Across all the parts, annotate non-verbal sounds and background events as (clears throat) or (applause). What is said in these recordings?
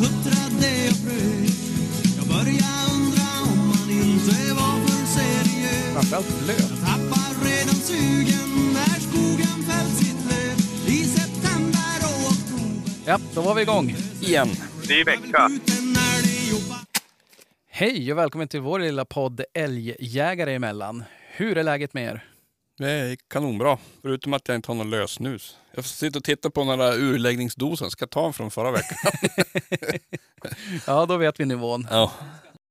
Huttrade och frös Jag började undra om man inte var för seriös Framförallt löv. Tappar redan sugen när skogen fällt sitt löv I september och oktober Ja, då var vi igång. Igen. Ny vecka. Hej och välkommen till vår lilla podd Älgjägare emellan. Hur är läget med er? Det är kanonbra. Förutom att jag inte har någon lösnus. Jag sitta och titta på den där urläggningsdosen. Ska jag ta den från förra veckan? (laughs) Ja, då vet vi nivån. ja.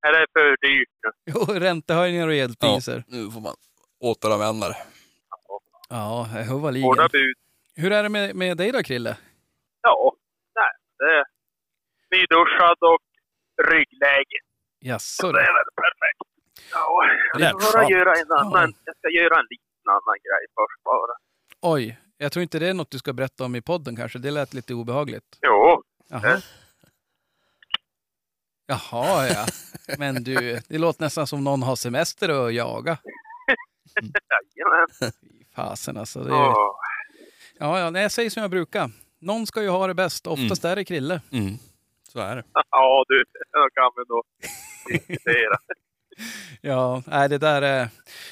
Är det för dyrt nu? Jo, räntehöjningar och elpriser. Nu får man återanvända det. Ja, huvaligen. Hårda bud. Hur är det med, med dig då, Krille? Ja, nej, det är nyduschad och ryggläge. Jaså Så du. det är väl perfekt. Ja, jag ska bara göra en annan. Jag ska göra en liten annan grej först bara. Oj, jag tror inte det är något du ska berätta om i podden kanske. Det lät lite obehagligt. Jo, Jaha. Jaha, ja. Men du, det låter nästan som någon har semester och jaga. jajamän. Fy Fasen alltså. Det är... Ja, ja, nej, jag säger som jag brukar. Någon ska ju ha det bäst. Oftast är det Krille. Mm. Så är det. Ja du, då kan vi då diskutera. (laughs) Ja, nej det där är...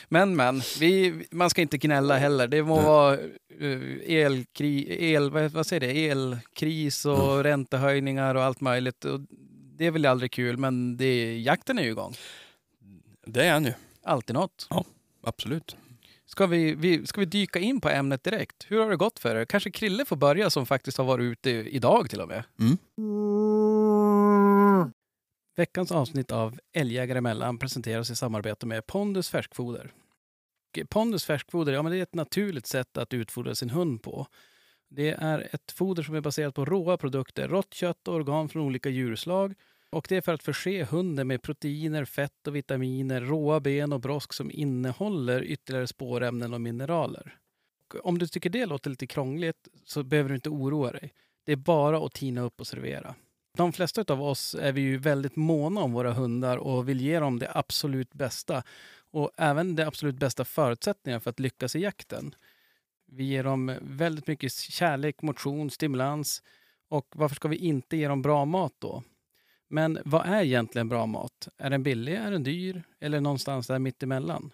Men men, vi, man ska inte gnälla heller. Det må vara uh, elkri, el, vad, säger det? elkris och räntehöjningar och allt möjligt. Och det är väl aldrig kul, men det, jakten är ju igång. Det är han ju. Alltid något. Absolut. Ska vi, vi, ska vi dyka in på ämnet direkt? Hur har det gått för er? Kanske Krille får börja som faktiskt har varit ute idag till och med. Mm. Veckans avsnitt av Älgjägare emellan presenteras i samarbete med Pondus färskfoder. Pondus färskfoder ja, men det är ett naturligt sätt att utfodra sin hund på. Det är ett foder som är baserat på råa produkter, rått kött och organ från olika djurslag. Och det är för att förse hunden med proteiner, fett och vitaminer, råa ben och brosk som innehåller ytterligare spårämnen och mineraler. Och om du tycker det låter lite krångligt så behöver du inte oroa dig. Det är bara att tina upp och servera. De flesta av oss är vi ju väldigt måna om våra hundar och vill ge dem det absolut bästa. Och även de absolut bästa förutsättningar för att lyckas i jakten. Vi ger dem väldigt mycket kärlek, motion, stimulans. Och varför ska vi inte ge dem bra mat då? Men vad är egentligen bra mat? Är den billig, är den dyr eller någonstans där mittemellan?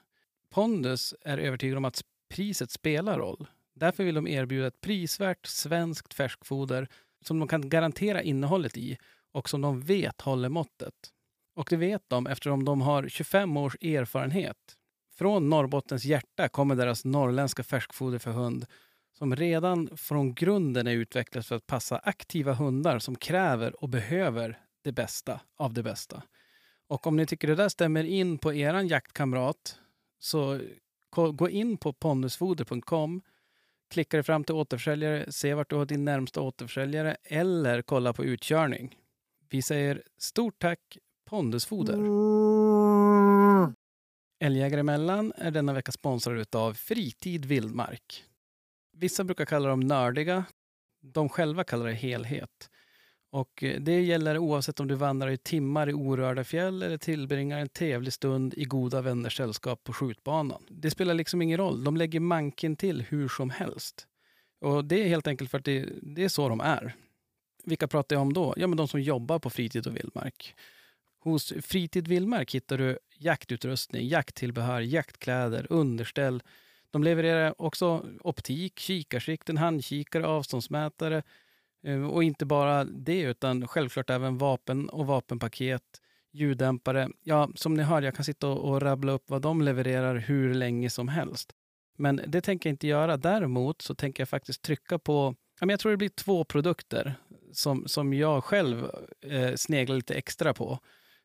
Pondus är övertygad om att priset spelar roll. Därför vill de erbjuda ett prisvärt svenskt färskfoder som de kan garantera innehållet i och som de vet håller måttet. Och det vet de eftersom de har 25 års erfarenhet. Från Norrbottens hjärta kommer deras norrländska färskfoder för hund som redan från grunden är utvecklat för att passa aktiva hundar som kräver och behöver det bästa av det bästa. Och om ni tycker det där stämmer in på eran jaktkamrat så gå in på pondusfoder.com klicka dig fram till återförsäljare, se vart du har din närmsta återförsäljare eller kolla på utkörning. Vi säger stort tack Pondusfoder. Älgjägare emellan är denna vecka sponsrad av Fritid Vildmark. Vissa brukar kalla dem nördiga. De själva kallar det helhet. Och eh, det gäller oavsett om du vandrar i timmar i orörda fjäll eller tillbringar en trevlig stund i goda vänners sällskap på skjutbanan. Det spelar liksom ingen roll. De lägger manken till hur som helst. Och det är helt enkelt för att det, det är så de är. Vilka pratar jag om då? Ja, men de som jobbar på fritid och vildmark. Hos Fritid Vildmark hittar du jaktutrustning, jakttillbehör, jaktkläder, underställ. De levererar också optik, kikarsikten, handkikare, avståndsmätare Eh, och inte bara det utan självklart även vapen och vapenpaket, ljuddämpare. Ja, som ni hör, jag kan sitta och, och rabbla upp vad de levererar hur länge som helst. Men det tänker jag inte göra. Däremot så tänker jag faktiskt trycka på, ja, men jag tror det blir två produkter som, som jag själv eh, sneglar lite extra på.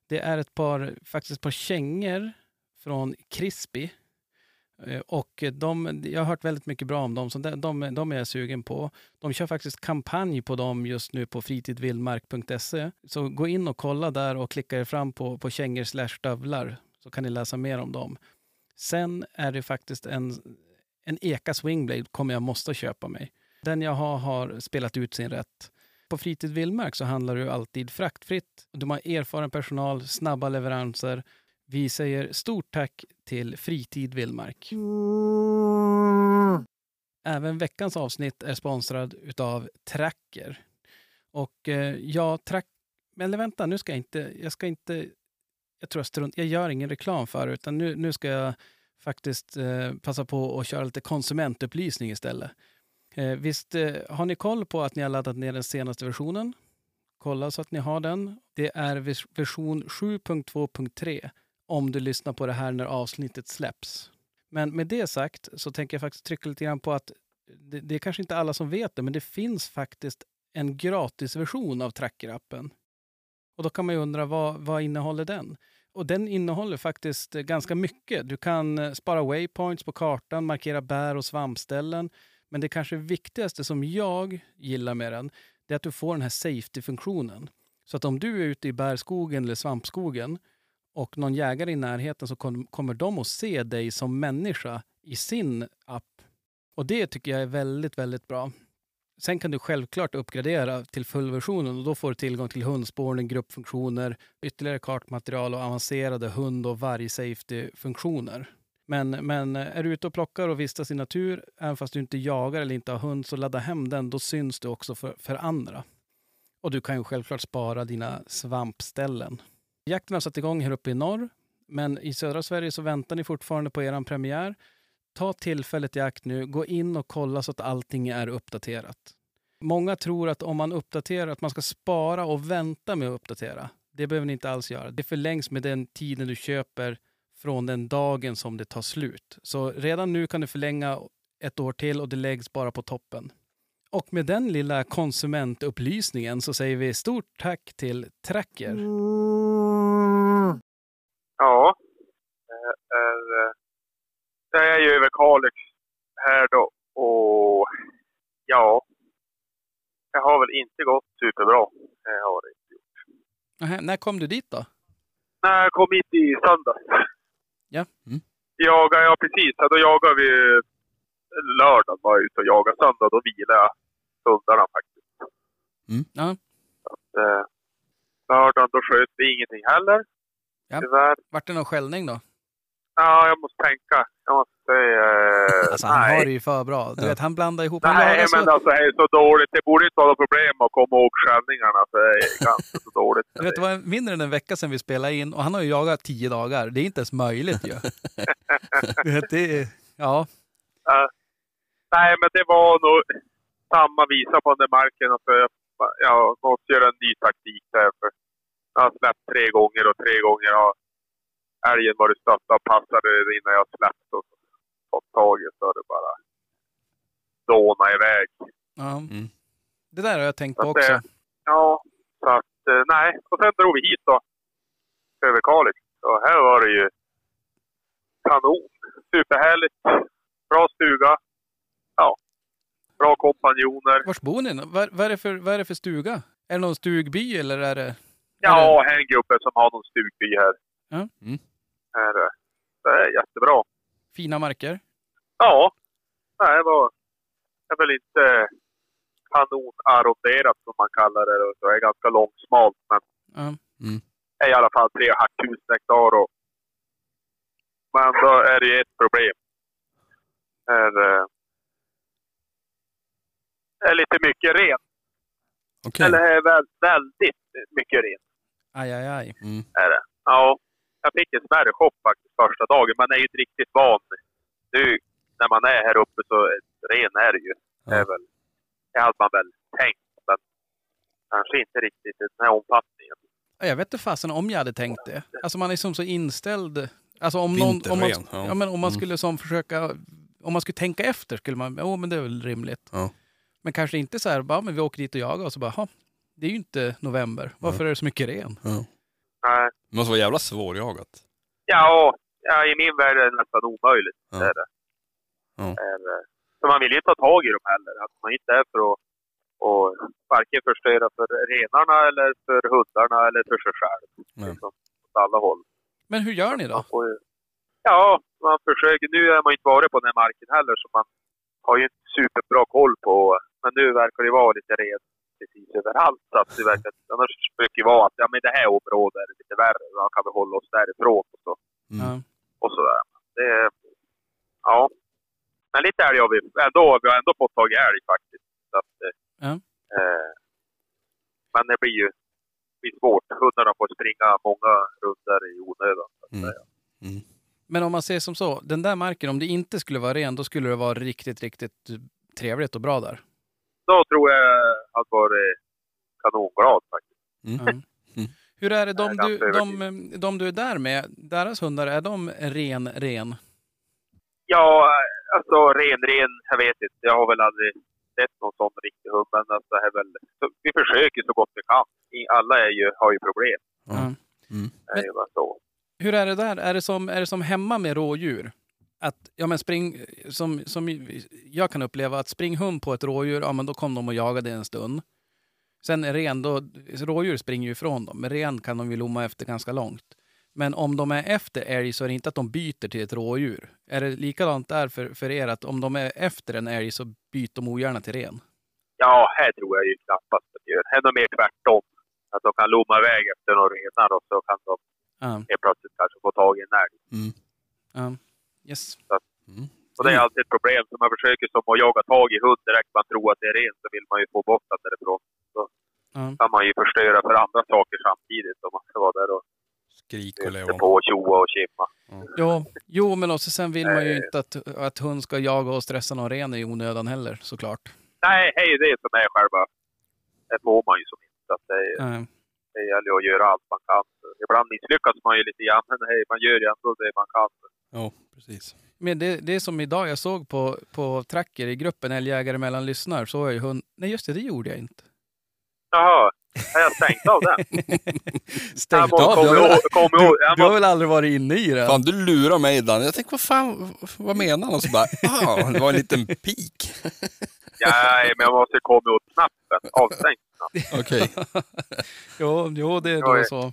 Det är ett par, faktiskt ett par kängor från Crispy. Eh, och de, jag har hört väldigt mycket bra om dem, så de, de, de är jag sugen på. De kör faktiskt kampanj på dem just nu på fritidvildmark.se. Så gå in och kolla där och klicka er fram på, på kängor slash stövlar så kan ni läsa mer om dem. Sen är det faktiskt en, en Eka Swingblade kommer jag måste köpa mig. Den jag har har spelat ut sin rätt. På Fritid Vildmark så handlar det alltid fraktfritt. De har erfaren personal, snabba leveranser. Vi säger stort tack till Fritid Vildmark. Även veckans avsnitt är sponsrad utav Tracker. Och eh, ja, track... Men eller vänta, nu ska jag inte... Jag ska inte... Jag tror jag strunt... Jag gör ingen reklam för det, utan nu, nu ska jag faktiskt eh, passa på att köra lite konsumentupplysning istället. Eh, visst eh, har ni koll på att ni har laddat ner den senaste versionen? Kolla så att ni har den. Det är version 7.2.3 om du lyssnar på det här när avsnittet släpps. Men med det sagt så tänker jag faktiskt trycka lite grann på att det, det är kanske inte alla som vet det, men det finns faktiskt en gratisversion av Tracker-appen. Och då kan man ju undra, vad, vad innehåller den? Och den innehåller faktiskt ganska mycket. Du kan eh, spara waypoints på kartan, markera bär och svampställen. Men det kanske viktigaste som jag gillar med den, det är att du får den här safety-funktionen. Så att om du är ute i bärskogen eller svampskogen och någon jägare i närheten så kom, kommer de att se dig som människa i sin app. Och det tycker jag är väldigt, väldigt bra. Sen kan du självklart uppgradera till fullversionen och då får du tillgång till hundspårning, gruppfunktioner, ytterligare kartmaterial och avancerade hund och varg-safety-funktioner. Men, men är du ute och plockar och vistas i natur, även fast du inte jagar eller inte har hund, så ladda hem den. Då syns du också för, för andra. Och du kan ju självklart spara dina svampställen. Jakten har satt igång här uppe i norr, men i södra Sverige så väntar ni fortfarande på er premiär. Ta tillfället i akt nu, gå in och kolla så att allting är uppdaterat. Många tror att om man uppdaterar, att man ska spara och vänta med att uppdatera. Det behöver ni inte alls göra. Det förlängs med den tiden du köper från den dagen som det tar slut. Så redan nu kan du förlänga ett år till och det läggs bara på toppen. Och med den lilla konsumentupplysningen så säger vi stort tack till Tracker. Ja, det är, det är ju över Kalix här då. Och ja, det har väl inte gått superbra. Det har det inte gjort. Nähä, när kom du dit då? När jag kom hit i söndags. Ja. Mm. Jagar jag precis. Ja, då jagar vi lördag var jag ute och jagade. Söndag då vilade jag. Ja. Eh, lördagen då sköt vi ingenting heller. Ja. Tyvärr. Vart det någon skällning då? Ja, jag måste tänka. Jag måste säga... eh, Alltså han nej. har det ju för bra. Du Ja. vet, han blandar ihop. Nej, så- men alltså det är så dåligt. Det borde inte vara något problem att komma ihåg skällningarna. Det är ganska så dåligt. Du vet, det var mindre än en vecka sedan vi spelade in och han har ju jagat tio dagar. Det är inte ens möjligt ju. (laughs) Du vet, det är, ja, Eh, nej, men det var nog samma visa på den där marken. Alltså, jag, jag måste göra en ny taktik där. För jag har släppt tre gånger och tre gånger har älgen varit stötta och passade innan jag släppt och fått tag i så det bara dåna iväg. ja. Mm. Det där har jag tänkt på det- också. Ja, så att eh, nej. Och sen drog vi hit då. Över Kalix. Och här var det ju kanon. Superhärligt. Bra stuga. Ja. Bra kompanjoner. Vart bor ni? Vad, vad, är det för, vad är det för stuga? Är det någon stugby eller är det... Ja, här är en gubbe som har någon stugby här. Ja. Mm. här. eh, Det är jättebra. Fina marker? Ja. Det var... Det är väl inte kanonarronderat som man kallar det. Så är ganska långsmalt men Ja. är i alla fall 3 tusen hektar. Och, men då är det ju ett problem. Är, eh, är lite mycket ren. Okej. Eller är väl, väldigt mycket ren. Aj, aj, aj. Mm. Är det. Ja, jag fick en smärre chock faktiskt första dagen. Man är ju inte riktigt van. Nu när man är här uppe så ren är det ju. Det, är Ja. väl, det hade man väl tänkt, men kanske inte riktigt i den här omfattningen. Ja, Jag vet inte fasen om jag hade tänkt det. Alltså man är som så inställd. Alltså om, någon, om, man, ja. ja. men om man Mm. skulle som försöka, om man skulle tänka efter skulle man, jo men det är väl rimligt. Ja. Men kanske inte så här, bara, men vi åker dit och jagar och så bara, "Ha, det är ju inte november. Varför är det så mycket ren? Ja. Nej. Det måste vara jävla svårjagat. Ja, ja, i min värld är det nästan omöjligt. Ja. Det är det. Ja. Är, så man vill ju inte ta tag i dem heller. Att man inte är för att och varken förstöra för renarna eller för hundarna eller för sig själv. Nej. Liksom, åt alla håll. Men hur gör ni då? Ju, ja, man försöker. Nu är man ju inte varit på den här marken heller så man har ju inte superbra koll på. Men nu verkar det vara lite rent precis överallt. Så att det verkar, annars brukar det vara att ja, men det här området är lite värre. Då kan vi hålla oss därifrån och så Mm. Och sådär. Det, ja. Men lite älg har vi ändå, vi har ändå fått tag i älg faktiskt. Så att, Ja. eh, men det blir ju det blir svårt. Hundarna får springa många rundor i onödan. Så att Mm. säga. Mm. Men om man ser som så, den där marken, om det inte skulle vara ren, då skulle det vara riktigt, riktigt trevligt och bra där. Då tror jag att varit kanonglad faktiskt. Ja. Mm. Hur är det, de du, de, de du är där med, deras hundar, är de ren, ren? Ja, alltså ren, ren, jag vet inte. Jag har väl aldrig sett någon sån riktig hund. Men alltså, det är väl, så vi försöker så gott vi kan. Alla är ju, har ju problem. Mm. Det är ju bara så. Hur är det där? Är det som, är det som hemma med rådjur? Att, ja men spring, som, som jag kan uppleva, att spring hund på ett rådjur, ja men då kom de och jagade en stund. Sen ren, då, rådjur springer ju ifrån dem, men ren kan de ju lomma efter ganska långt. Men om de är efter älg så är det inte att de byter till ett rådjur. Är det likadant där för, för er, att om de är efter en älg så byter de ogärna till ren? Ja, här tror jag ju knappast att de gör. Här är nog mer tvärtom. Att de kan lomma iväg efter några renar och så kan de helt plötsligt kanske få tag i en älg. Mm. ja. Yes. Mm. Och det är alltid ett problem. Så man försöker som att jaga tag i hund direkt man tror att det är ren så vill man ju få bort den därifrån. Så Ja. kan man ju förstöra för andra saker samtidigt om man ska vara där och Skrik och leon. på och tjoa och kimma. Jo, jo, men också sen vill man ju inte att, att hund ska jaga och stressa någon ren i onödan heller såklart. Nej, det är det som är själva... Det får man ju som inte. Att det, Ja. Det gäller ju att göra allt man kan. Ibland misslyckas man ju lite grann, men hej, man gör ju ändå det man kan. Ja, precis. Men det, det som idag, jag såg på, på tracker i gruppen Älgjägare mellan lyssnar, så var ju hund... Nej just det, det gjorde jag inte. Jaha, har jag stängt av den? (laughs) Stängt Jag av? Du har, väl, ihåg- kommer ihåg- jag du har väl aldrig varit inne i den? Fan, du lurar mig Dan. Jag tänkte, vad fan, vad menar han? Och så bara, (laughs) ah, det var en liten pik. Nej, men jag måste komma åt knappen. Avstängt knapp. Okej. (laughs) jo, jo, det är då så.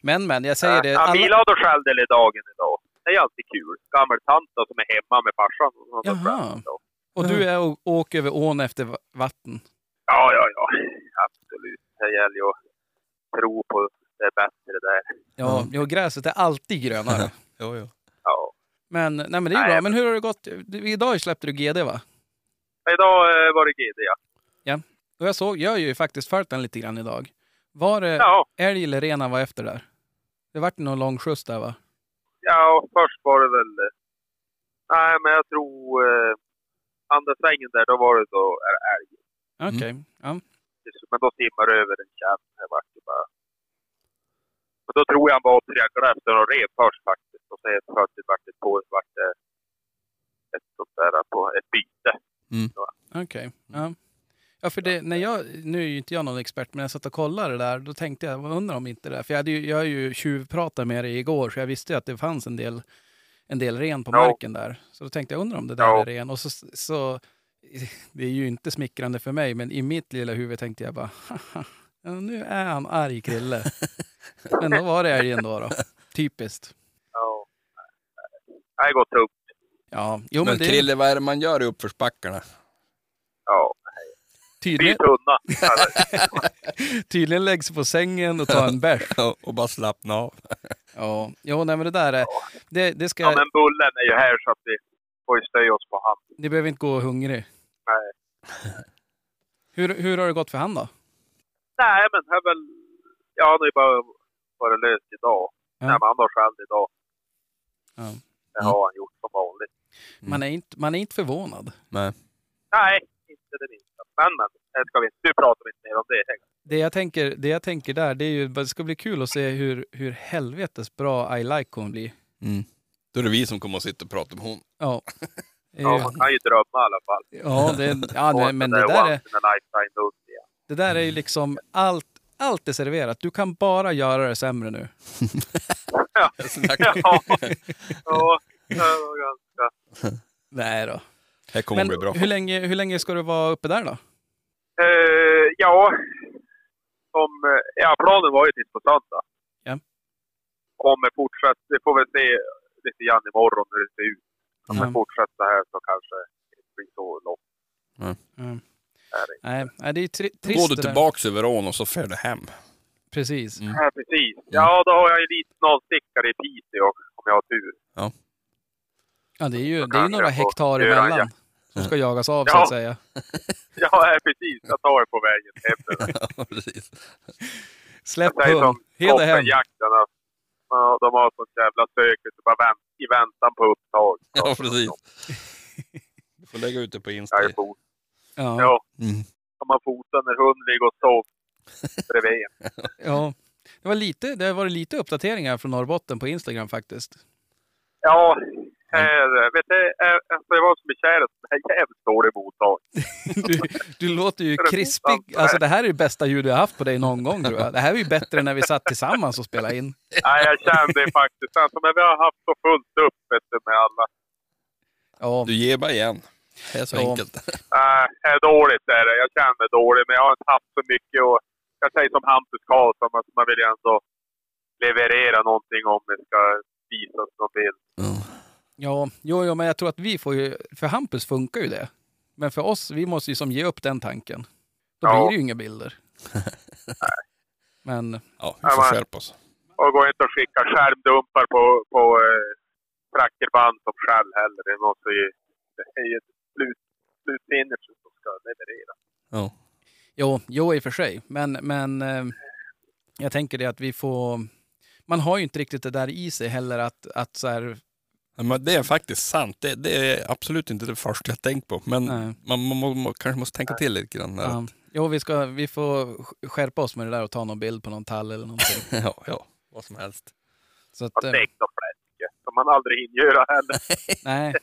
Men, men, jag säger det. Ja, Alla, Milad skällde i dagen idag. Det är alltid kul. Gammeltant som är hemma med farsan. Jaha. och du är och åker över ån efter va- vatten. Ja, ja, ja. Absolut. Det gäller ju att tro på det bättre där. Ja, jo, gräset är alltid grönare. (laughs) Jo, jo. Ja. Men, nej, men det är Nej, bra. Men hur har det gått? Idag släppte du GD va? Idag eh, var det GD, ja. Och jag såg, jag har ju faktiskt följt den lite grann idag. Var det Ja, älg eller ren han var efter där? Det vart någon lång skjuts där va? ja först var det väl... eh, Nej, men jag tror... Eh, andra svängen där, då var det då är älg. Okej. Ja. Men då simmar det över en kärn. Det vart ju bara... Men då tror jag han var och tränglade efter någon rev först faktiskt. Och helt plötsligt vart det på vart det ett sånt där på ett byte. Okej. Ja. Ja, för det, när jag, nu är ju inte jag någon expert, men jag satt och kollade det där, då tänkte jag, undrar om inte det där, för jag, hade ju, jag har ju tjuvpratat med dig igår, så jag visste ju att det fanns en del, en del ren på Ja. marken där. Så då tänkte jag, undrar om det där Ja. är ren. Och så, så, (laughs) det är ju inte smickrande för mig, men i mitt lilla huvud tänkte jag bara, "Haha, (laughs) ja, nu är han arg Krille. (laughs) men då var det älgen då. då. Typiskt. Ja. Det går tungt. Ja, jo men, Men det... Krille, vad är det man gör i uppförsbackarna? Ja. Tydligen, (laughs) tydligen läggs på sängen och tar en bärs. Ja, och bara slappna av. (laughs) Ja, jo, nej, men det där är... Det, det, ska, ja, men bullen är ju här så att vi får ju stöja oss på hand. det behöver inte gå hungrig. Nej. (laughs) Hur, hur har det gått för han då? Nej, men det är väl... Ja, han har ju bara varit löst idag. Ja. Nej, men han har själv idag. Ja. Det har han gjort som vanligt. Man, är inte, man är inte förvånad. Nej. Nej, inte det minsta. Men, men. Det ska vi inte. Nu pratar vi inte mer om det. Det jag tänker, det jag tänker där, det är ju det ska bli kul att se hur, hur helvetes bra I like kommer bli. Mm. Då är det vi som kommer att sitta och prata med hon. Ja. (laughs) Ja, man kan ju drömma i alla fall. Ja, det, ja nej, en men det där, är, det där är ju liksom allt, allt är serverat. Du kan bara göra det sämre nu. (laughs) Ja, ja. ja det var ganska... (laughs) Nej då. Det kommer Men bli bra. hur länge, hur länge ska du vara uppe där då? Eh, ja, som, eh, ja, planen var ju tills på söndag. Ja. Kommer fortsätta, vi får väl se lite grann imorgon hur det ser ut. Om Ja. det fortsätter här så kanske det inte blir så långt. Mm. Det. Nej, nej, det är tri trist går du det tillbaks över ån och så fär du hem. Precis. Mm. Ja, precis. Ja, då har jag ju lite nålstickare i Piteå om jag har tur. Ja, det är ju, det är ju några jag hektar emellan. Som ska jagas av så Ja. att säga. (laughs) Ja, precis. Jag tar det på vägen hem. (laughs) Ja, precis. Släpp hund. Heder hem. koppenjakten. att, Ja, de har sånt jävla sök bara vänt, i väntan på upptag. Ja, precis. Du får lägga ut det på Insta. Ja. Ja, Mm. kan man fota när hunden ligger och sover bredvid. (laughs) ja. Det, var lite, det har varit lite uppdateringar från Norrbotten på Instagram faktiskt. Ja, här, vet du, eh, alltså jag var som i käret, det här är jävligt dålig mottag. (laughs) Du, du låter ju krispig. Alltså det här är det bästa ljud jag haft på dig någon gång tror jag. Det här är ju bättre än när vi satt tillsammans och spelade in. (laughs) Nej, jag kände det faktiskt. Alltså, men vi har haft så fullt upp vet du, med alla. Ja, Du ger bara igen. Det är så Ja. enkelt. Nej, det är dåligt är det. Jag känner mig dålig, men jag har inte haft så mycket. Och jag säger som Hampus Karlsson, att man vill ju ändå leverera någonting om det ska visas någon bild. Ja jo, jo, men jag tror att vi får ju... För Hampus funkar ju det. Men för oss, vi måste ju som ge upp den tanken. Då Ja. blir det ju inga bilder. (laughs) Men Ja, vi får Ja, skärpa oss. Och går inte att skicka skärmdumpar på, på eh, trackerband som skäll heller. Det måste ju... Det är ju slut, slutfinish som ska leverera. Ja. Jo, jo i och för sig. Men, men eh, jag tänker det att vi får... Man har ju inte riktigt det där i sig heller att, att så här... Men det är faktiskt sant. Det, det är absolut inte det första jag tänkt på. Men man, man, må- må, kanske måste tänka till lite grann. Där. Ja, jo, vi, ska, vi får sk- skärpa oss med det där och ta någon bild på någon tall eller någonting. (laughs) Ja, ja, vad som helst. Så att, Och stekt och fläsk. Som man aldrig hinner göra heller. (laughs) nej,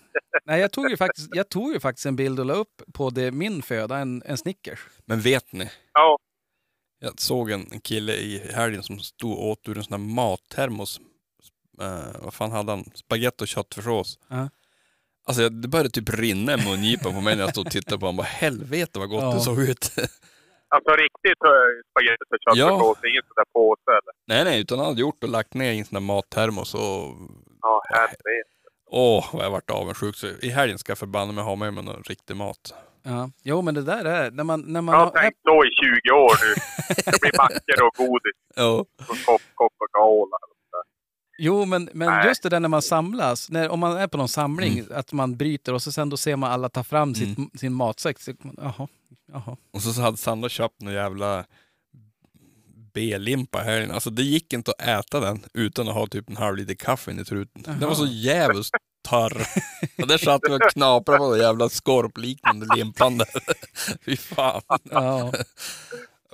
nej jag, tog ju faktiskt, jag tog ju faktiskt en bild och la upp på det, min föda, en, en Snickers. Men vet ni? Ja, Jag såg en, en kille i helgen som stod och åt ur en sån här mattermos. Uh, vad fan hade han? Spagetti och köttfärssås. Ja. Alltså det började typ rinna i mungipan på mig när jag stod och tittade på honom. Bara helvete vad gott (laughs) Ja. det såg ut. alltså riktigt uh, spagetti och köttfärssås. Ingen sån där påse eller? nej nej, utan han hade gjort och lagt ner i en sån där mattermos och Ja, helvete. åh vad jag vart avundsjuk. Så I helgen ska jag förbanna mig ha med mig någon riktig mat. Ja. Jo, men det där är... När man, när man Jag har har, tänkt så i 20 år nu. Det blir mackor och godis (laughs) Ja. och kopp, Coca-Cola. Jo, men, men Nej. just det där när man samlas, när, om man är på någon samling, att man bryter och så sen då ser man alla ta fram sitt, sin matsäck. Så, jaha, jaha. Och så, så hade Sandra köpt någon jävla B-limpa här. Alltså det gick inte att äta den utan att ha typ en halv liter kaffe in i truten. Den var så jävligt torr. (laughs) Och där satt vi och knaprade på den jävla skorpliknande limpan där. (laughs) Fy fan. Ja.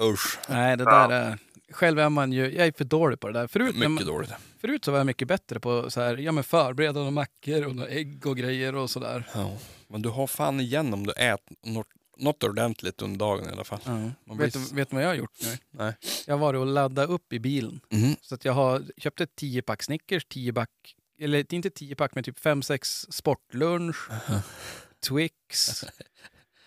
Usch. Nej, det där är... Själv är man ju... Jag är för dålig på det där. Förut, Mycket man, dåligt. förut så var jag mycket bättre på så här, ja, men förbereda några mackor och några ägg och grejer och sådär. Ja. Men du har fan igen om du äter något, något ordentligt under dagen i alla fall. Ja. Vet, du, vet vad jag har gjort nu? Nej. Jag har varit och laddat upp i bilen. Mhm. Så att jag har köpt ett 10-pack Snickers, 10 pack eller inte 10 pack men typ 5-6 sportlunch, Twix. (laughs)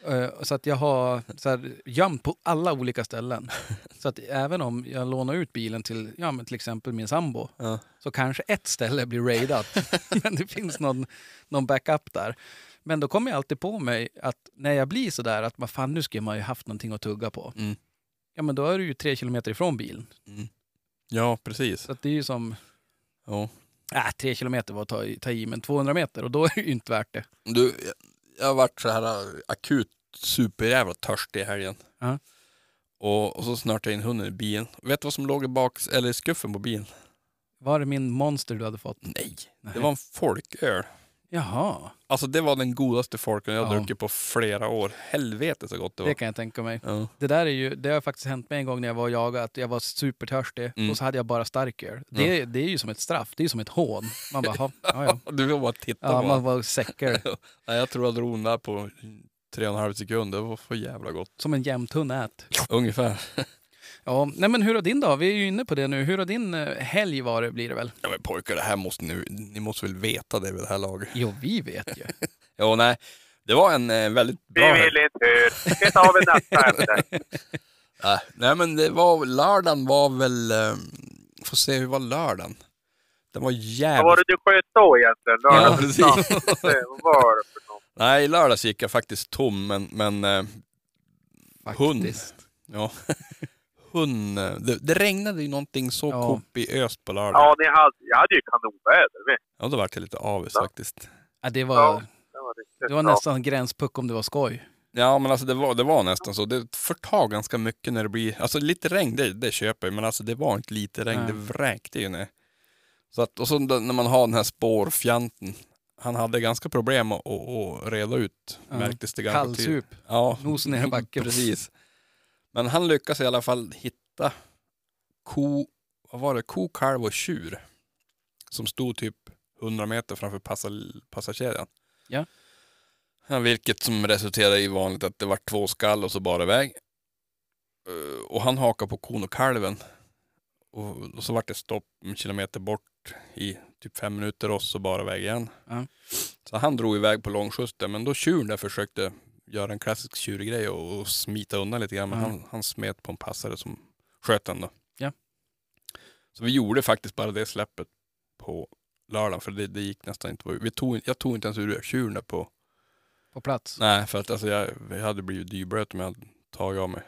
Eh, Så att jag har så här, gömt på alla olika ställen. Så att även om jag lånar ut bilen till ja, men till exempel min sambo Ja. så kanske ett ställe blir raidat. (laughs) men det finns någon, någon backup där. Men då kommer jag alltid på mig att när jag blir sådär att vad fan nu skulle man ju haft någonting att tugga på. Mm. Ja men då är du ju tre kilometer ifrån bilen. Ja, precis. Så det är ju som, Ja. äh, tre kilometer var att ta, ta i, men 200 meter och då är det ju inte värt det. Du, jag- har varit så här äh, akut superjävla törstig i helgen. Ja. Och, och så snörtade jag in hunden i bilen. Vet du vad som låg i bak, eller i skuffen på bilen? Var det min monster du hade fått? Nej, Nej. det var en folköl. Jaha, Alltså det var den godaste folköl jag har Ja. druckit på flera år. Helvete så gott det var. det kan jag tänka mig. Ja. Det där är ju, det har faktiskt hänt mig en gång när jag var och jagade, att jag var supertörstig Mm. och så hade jag bara starköl. Det, det är ju som ett straff, det är ju som ett hån. Man bara, "Ha, ja, ja. (laughs) Du vill bara titta ja på man var säker. (laughs) Nej, Jag tror jag drog den där på tre och en halv sekund. Det var för jävla gott. Som en jämntunn ät. Ungefär. (laughs) Ja, nej men hur har din dag? Vi är ju inne på det nu. Hur har din eh, helg varit blir det väl? Ja men pojkar, det här måste ni, ni måste väl veta det vid det här laget. Jo, vi vet ju. (laughs) Jo, nej. Det var en eh, väldigt Vi bra helg. vill inte höra. Det tar vi nästa ämne. (laughs) Nej, men det var, lördagen var väl, eh, får se hur var lördagen? Den var Vad var jävligt... det du sköt då egentligen? Ja, Lördag? precis. Vad var det för något? Nej, i lördags gick jag faktiskt tom, men, men eh, Hund. Faktiskt. ja. (laughs) Hund, det, det regnade ju någonting så Ja. kopiöst på lördag. Ja, ni hade, jag hade ju kanonväder. Ja, då vart jag lite avis Ja. faktiskt. Ja, det var, Ja, det var, riktigt det var nästan gränspuck om det var skoj. Ja, men alltså det var, det var nästan så. Det förtar ganska mycket när det blir, alltså lite regn, det, det köper jag, men alltså det var inte lite regn, Nej. det vräkte ju ner. Så att, och så när man har den här spårfjanten, han hade ganska problem att, att, att reda ut, Ja. märktes det ganska tydligt. Kallsup. Ja, Nosen ner i backen. (laughs) precis. Men han lyckas i alla fall hitta ko, vad var det, ko, kalv och tjur. Som stod typ 100 meter framför passar, passarkedjan. Ja. Ja, vilket som resulterade i vanligt att det var två skall och så bara iväg. Eh, Och han hakar på kon och kalven. Och, och så vart det stopp en kilometer bort i typ fem minuter och så bara iväg igen. Ja. Så han drog iväg på långskjuts men då tjuren där försökte göra en klassisk tjurgrej och, och smita undan lite grann. Men Ja. han, han smet på en passare som sköt den då. Ja. Så vi gjorde faktiskt bara det släppet på lördagen, för det, det gick nästan inte. Vi tog, jag tog inte ens ur tjuren på På plats. Nej, för att alltså jag, jag hade blivit dyblöt om jag hade tagit av mig.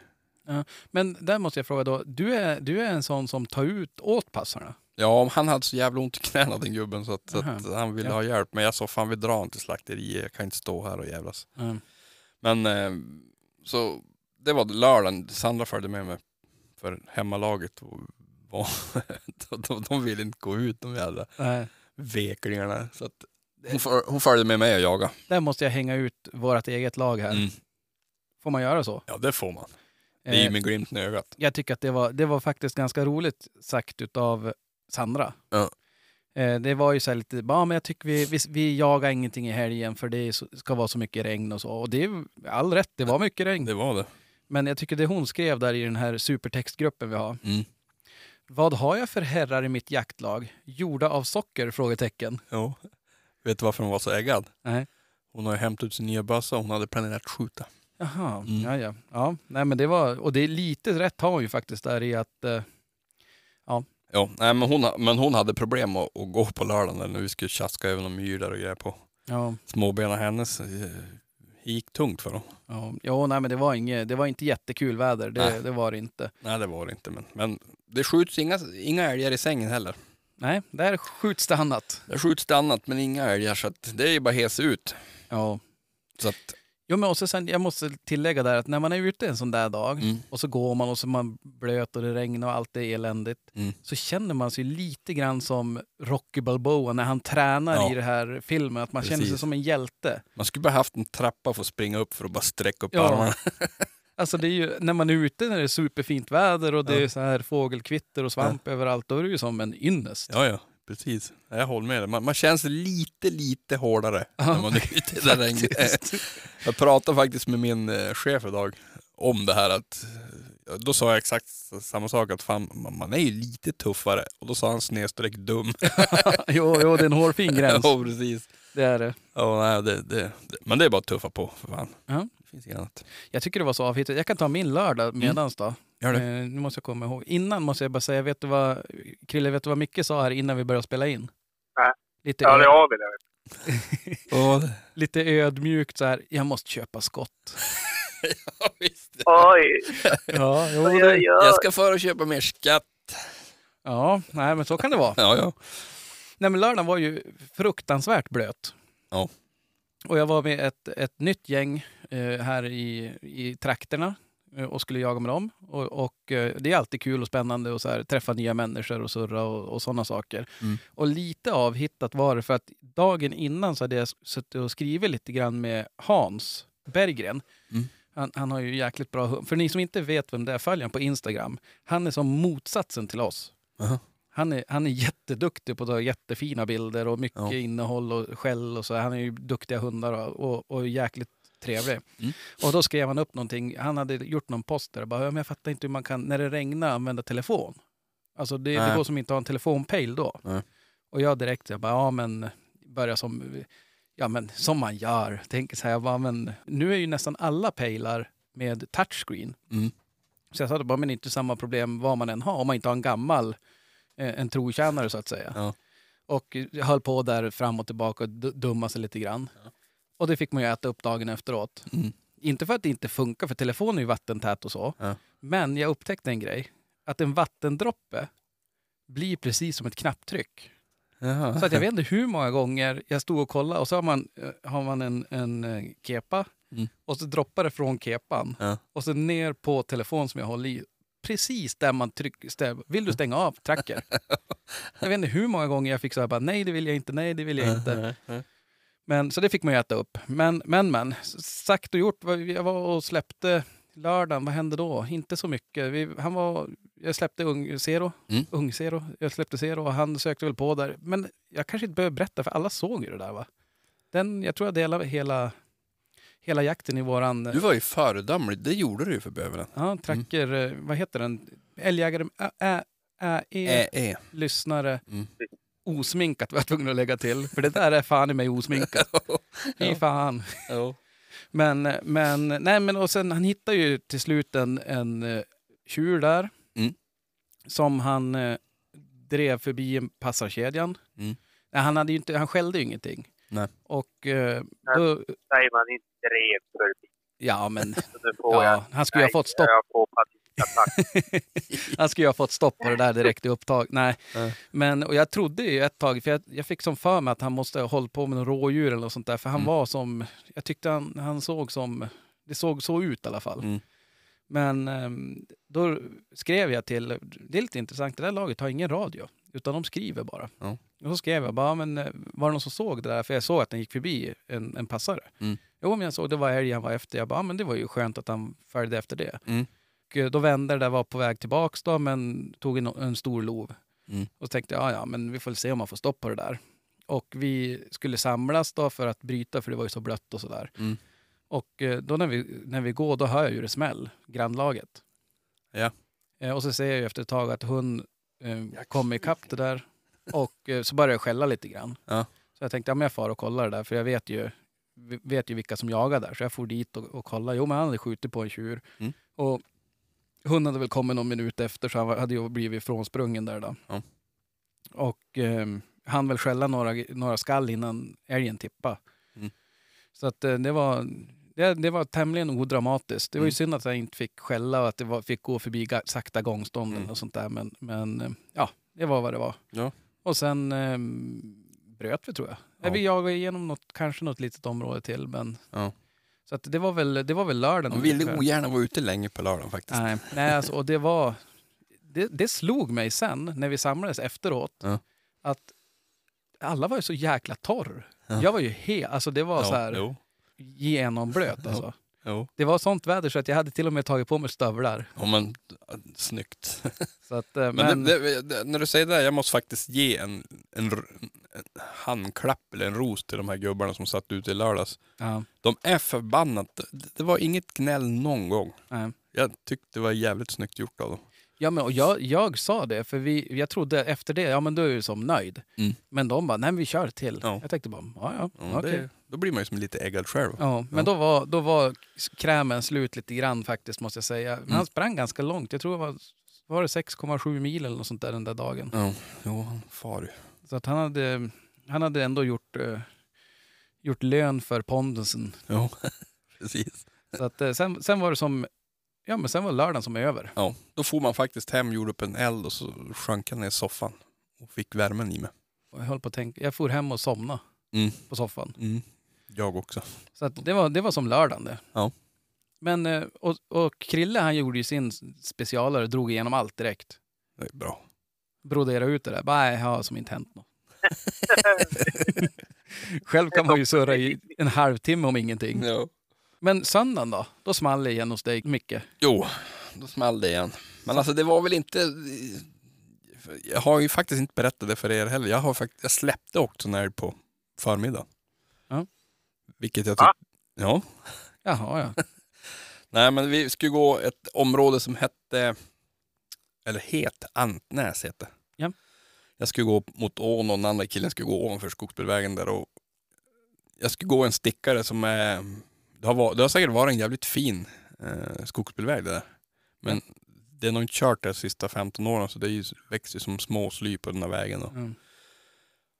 Men där måste jag fråga då, du är, du är en sån som tar ut åt passarna? Ja, han hade så jävla ont i knäna den gubben så att, så Aha. att han ville Ja. ha hjälp. Men jag sa fan vi drar inte till slakteriet, jag kan inte stå här och jävlas. Mm. Men eh, så det var lördagen, Sandra följde med mig för hemmalaget. Och var, (laughs) de, de, de ville inte gå ut de jävla Nej. veklingarna. Så att hon, för, hon följde med mig och jagade. Där måste jag hänga ut vårt eget lag här. Mm. Får man göra så? Ja, det får man. Det är ju Eh, med glimten i ögat. jag tycker att det var, det var faktiskt ganska roligt sagt utav Sandra. Ja. Eh, det var ju så här lite, ja men jag tycker vi, vi, vi jagar ingenting i helgen för det ska vara så mycket regn och så. Och det är all rätt, det var mycket regn. Det var det. Men jag tycker det hon skrev där i den här supertextgruppen vi har. Mm. Vad har jag för herrar i mitt jaktlag? Gjorda av socker? Frågetecken. Ja. Vet du varför hon var så äggad? Nej. Hon har ju hämtat ut sin nya bössa och hon hade planerat skjuta. Jaha, Mm. ja, ja. ja nej, men det var, och det är lite rätt har hon ju faktiskt där i att eh, Ja, nej, men, hon, men hon hade problem att, att gå på lördagen där när vi skulle tjaska över någon myr där och grejer på. ja, Småbena hennes eh, gick tungt för dem. ja, ja nej, men det var, inget, det var inte jättekul väder. Det, det var det inte. Nej, det var det inte. Men, men det skjuts inga, inga älgar i sängen heller. Nej, där skjuts det annat. Det skjuts det annat, men inga älgar. Så det är ju bara hes ut. Ja. Så att, Jo, men också sen, jag måste tillägga där att när man är ute en sån där dag mm, och så går man och så är man blöt och det regnar och allt är eländigt. Mm. Så känner man sig lite grann som Rocky Balboa när han tränar Ja. i det här filmen. Att man känner sig Precis. som en hjälte. man skulle bara haft en trappa för att springa upp för att bara sträcka upp Ja. armarna. (laughs) Alltså det är ju, när man är ute när det är superfint väder och det Ja. är så här fågelkvitter och svamp överallt, då är det ju som en ynnest. Ja, ja, precis. Jag håller med dig. Man, man känns lite, lite hårdare Ja, när man är ute i (laughs) det regnet. Jag pratade faktiskt med min eh, chef idag om det här att eh, då sa jag exakt samma sak att fan, man, man är ju lite tuffare och då sa han snedstreck dum. (laughs) jo, jo, det är en hårfin (laughs) gräns. ja, precis. Det är det. Ja, nej, det, det, det, men det är bara att tuffa på för fan. Ja. Finns inget annat. Jag tycker det var så avhittat. Jag kan ta min lördag medans då. Gör det. Eh, nu måste jag komma ihåg. Innan måste jag bara säga, vet du vad, Krille, vet du vad Micke sa här innan vi började spela in? Nej. Lite, Ja, det har vi (laughs) det. Lite ödmjukt så här, jag måste köpa skott. (laughs) ja, visst. Oj, (laughs) Ja, jo, oj, oj, Jag ska föra och köpa mer skatt. ja, nej men så kan det vara. Ja, ja. Nej men lördagen var ju fruktansvärt blöt. Ja. Och jag var med ett, ett nytt gäng här i, i trakterna eh, och skulle jaga med dem. Och, och eh, det är alltid kul och spännande att så här, träffa nya människor och surra och, och sådana saker. Mm. Och lite avhittat var det för att dagen innan så hade jag suttit och skrivit lite grann med Hans Berggren. Mm. Han, han har ju jäkligt bra hum- För ni som inte vet vem det är, följ på Instagram. Han är som motsatsen till oss. Han är, han är jätteduktig på att ta jättefina bilder och mycket Ja. innehåll och skäll och så. Han är ju duktiga hundar och, och, och jäkligt trevlig. Mm. Och då skrev han upp någonting. Han hade gjort någon post där och bara, "Ja, men jag fattar inte hur man kan, när det regnar, använda telefon. Alltså det, det går som inte att ha en telefonpejl då. Nej. Och jag direkt, jag bara, ja men, börja som, ja men som man gör. Tänker så här, jag bara, men nu är ju nästan alla pejlar med touchscreen. Mm. Så jag sa bara, men inte samma problem vad man än har, om man inte har en gammal, eh, en trotjänare så att säga. Ja. Och jag höll på där fram och tillbaka och dumma sig lite grann. Och det fick man ju äta upp dagen efteråt. Mm. Inte för att det inte funkar, för telefonen är ju vattentät och så. Ja. Men jag upptäckte en grej. Att en vattendroppe blir precis som ett knapptryck. Jaha. Så att jag vet inte hur många gånger jag stod och kollade och så har man, eh, har man en, en eh, kepa Mm. och så droppar det från kepan Ja. och så ner på telefon som jag håller i. Precis där man trycker, vill du stänga av tracker? (laughs) jag vet inte hur många gånger jag fick säga bara nej det vill jag inte, nej det vill jag inte. Men, så det fick man ju äta upp. Men, men, men. Sagt och gjort. Jag var och släppte lördagen. Vad hände då? Inte så mycket. Vi, han var, jag släppte ung, Zero. Mm. Ung Zero. Jag släppte Zero och han sökte väl på där. Men jag kanske inte behöver berätta för alla såg ju det där va? Den, jag tror jag delade hela, hela jakten i våran... Du var ju föredömlig. Det gjorde du ju för bövelen. Ja, tracker... eh, Vad heter den? Älgjägare... Ä, ä, ä, e, Ä, ä. lyssnare. Mm. Osminkat var jag tvungen att lägga till. För det där är fan i mig osminkat. (laughs) Fy fan. Men, men, nej men och sen han hittar ju till slut en, en eh, tjur där. Mm. Som han eh, drev förbi en passarkedjan. Mm. Nej, han, hade ju inte, han skällde ju ingenting. Nej. Och eh, då, säger man inte drev förbi. ja men, (laughs) ja, han skulle ju ha fått stopp. Han skulle ju ha fått stopp på det där direkt i upptag. Nej. Nej. Men, och jag trodde ju ett tag, för jag, jag fick som för mig att han måste ha hållit på med någon rådjur eller något sånt där. För han Mm. var som, jag tyckte han, han såg som, det såg så ut i alla fall. Mm. Men ehm, då skrev jag till, det är lite intressant, det där laget har ingen radio, utan de skriver bara. Ja. Och så skrev jag bara, men eh, var det någon som såg det där? För jag såg att den gick förbi en, en passare. Mm. Jo, men jag såg det var älg han var efter. Jag bara, men det var ju skönt att han följde efter det. Mm. Och eh, då vände det där, var på väg tillbaks då, men tog en, en stor lov. Mm. Och så tänkte jag, ja, men vi får se om man får stopp på det där. Och vi skulle samlas då för att bryta, för det var ju så blött och sådär. Mm. Och eh, då när vi, när vi går, då hör jag ju det smäll, grannlaget. Ja. Eh, Och så ser jag ju efter ett tag att hon eh, kommer ikapp det där. Och eh, så börjar jag skälla lite grann. Ja. Så jag tänkte, ja men jag far och kollar det där, för jag vet ju, vet ju vilka som jagar där. Så jag for dit och, och kollade. Jo men han hade skjutit på en tjur. Mm. Och hunden hade väl kommit någon minut efter, så han hade ju blivit frånsprungen där då. Ja. Och eh, han väl skälla några, några skall innan älgen tippade. Mm. Så att eh, det var, det, det var tämligen odramatiskt. Det var ju Mm. synd att jag inte fick skälla och att det var, fick gå förbi sakta gångstånden Mm. och sånt där. Men, men eh, ja, det var vad det var. Ja. Och sen eh, bröt vi tror jag. Ja. Vi jagade igenom något, kanske något litet område till. Men, Ja. Så att det var väl, det var väl lördagen. De ville ogärna vara ute länge på lördagen faktiskt. Nej, nej alltså, och det var... Det, det slog mig sen, när vi samlades efteråt, Ja. att alla var ju så jäkla torr. Ja. Jag var ju helt... Alltså det var Ja, så här Jo, genomblöt alltså. Jo. Det var sånt väder så att jag hade till och med tagit på mig stövlar. Ja, men snyggt. (laughs) Så att, eh, Men, men, det, det, när du säger det, jag måste faktiskt ge en, en, en handklapp eller en ros till de här gubbarna som satt ute i lördags. ja, De är förbannat. Det, det var inget gnäll någon gång. nej. Jag tyckte det var jävligt snyggt gjort av dem. Ja, men och jag, jag sa det, för vi, jag trodde efter det, ja men då är du som nöjd. Mm. Men de bara, nej vi kör till. Ja. Jag tänkte bara, ja ja, Ja, okej. det, då blir man ju som lite äggad själv. Ja, men. Då, var, då var krämen slut lite grann faktiskt måste jag säga. Men Mm. han sprang ganska långt. Jag tror det var, var det 6,7 mil eller något sånt där den där dagen. Ja, jo, han far ju. Så att han hade, Han hade ändå gjort, eh, gjort lön för pondusen. Ja, (laughs) precis. Så att, eh, sen, sen var det som, ja men sen var lördagen som är över. Ja, då får man faktiskt hem, gjorde upp en eld och så sjönk jag ner i soffan och fick värmen i mig. Och jag höll på att tänka, jag for hem och somna Mm. på soffan. Mm. Jag också. Så att det, var, det var som lördagen det. Ja. Men, eh, och, och Krille han gjorde ju sin specialare och drog igenom allt direkt. Det är bra. Brodera ut det där. Bara, nej, har som inte hänt något. (laughs) Själv kan man ju surra i (laughs) en halvtimme om ingenting. Ja. Men söndagen då? Då small det igen hos dig, Micke. Jo, då small det igen. Men alltså det var väl inte... Jag har ju faktiskt inte berättat det för er heller. Jag, har fakt... jag släppte också en älg på förmiddagen. Ja. Vilket jag tyckte... Ja. Jaha, ja. (laughs) Nej, men vi skulle gå ett område som hette... Eller het, Antnäs hette. Ja. Jag skulle gå mot ån och den andra killen skulle gå ovanför skogsbilvägen där. Och jag skulle gå en stickare som är... Det har, var... det har säkert varit en jävligt fin eh, skogsbilväg det där. Men det är nog inte kört de sista 15 åren så det är ju, växer ju som små sly på den här vägen. Då. Mm.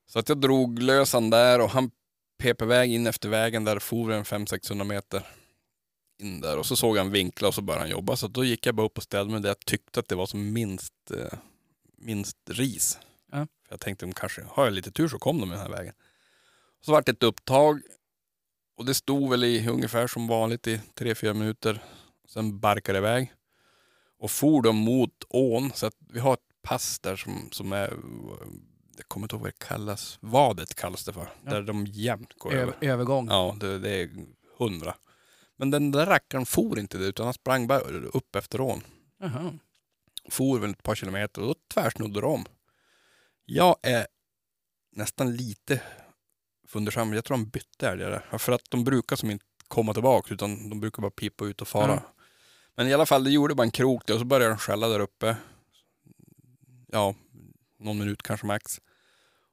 Så att jag drog lös han där och han pep iväg in efter vägen där for en 500-600 meter in där och så såg han vinkla och så började han jobba. Så då gick jag bara upp och ställde mig där jag tyckte att det var som minst, eh, minst ris. Ja. För jag tänkte om kanske, har jag lite tur så kom de den här vägen. Så vart det ett upptag och det stod väl i ungefär som vanligt i 3-4 minuter. Sen barkade det iväg och for de mot ån. Så att vi har ett pass där som, som är, jag kommer inte ihåg vad det kallas, vadet kallas det för. Ja. Där de jämt går över. Övergång. Ja, det, det är hundra. Men den där rackaren for inte det utan han sprang bara upp efter ån. Jaha. For väl ett par kilometer och då tvärsnodde de. Jag är nästan lite fundersam. Jag tror de bytte älgar För att de brukar som inte komma tillbaka utan de brukar bara pipa ut och fara. Ja. Men i alla fall, det gjorde bara en krok där och så började de skälla där uppe. Ja, någon minut kanske max.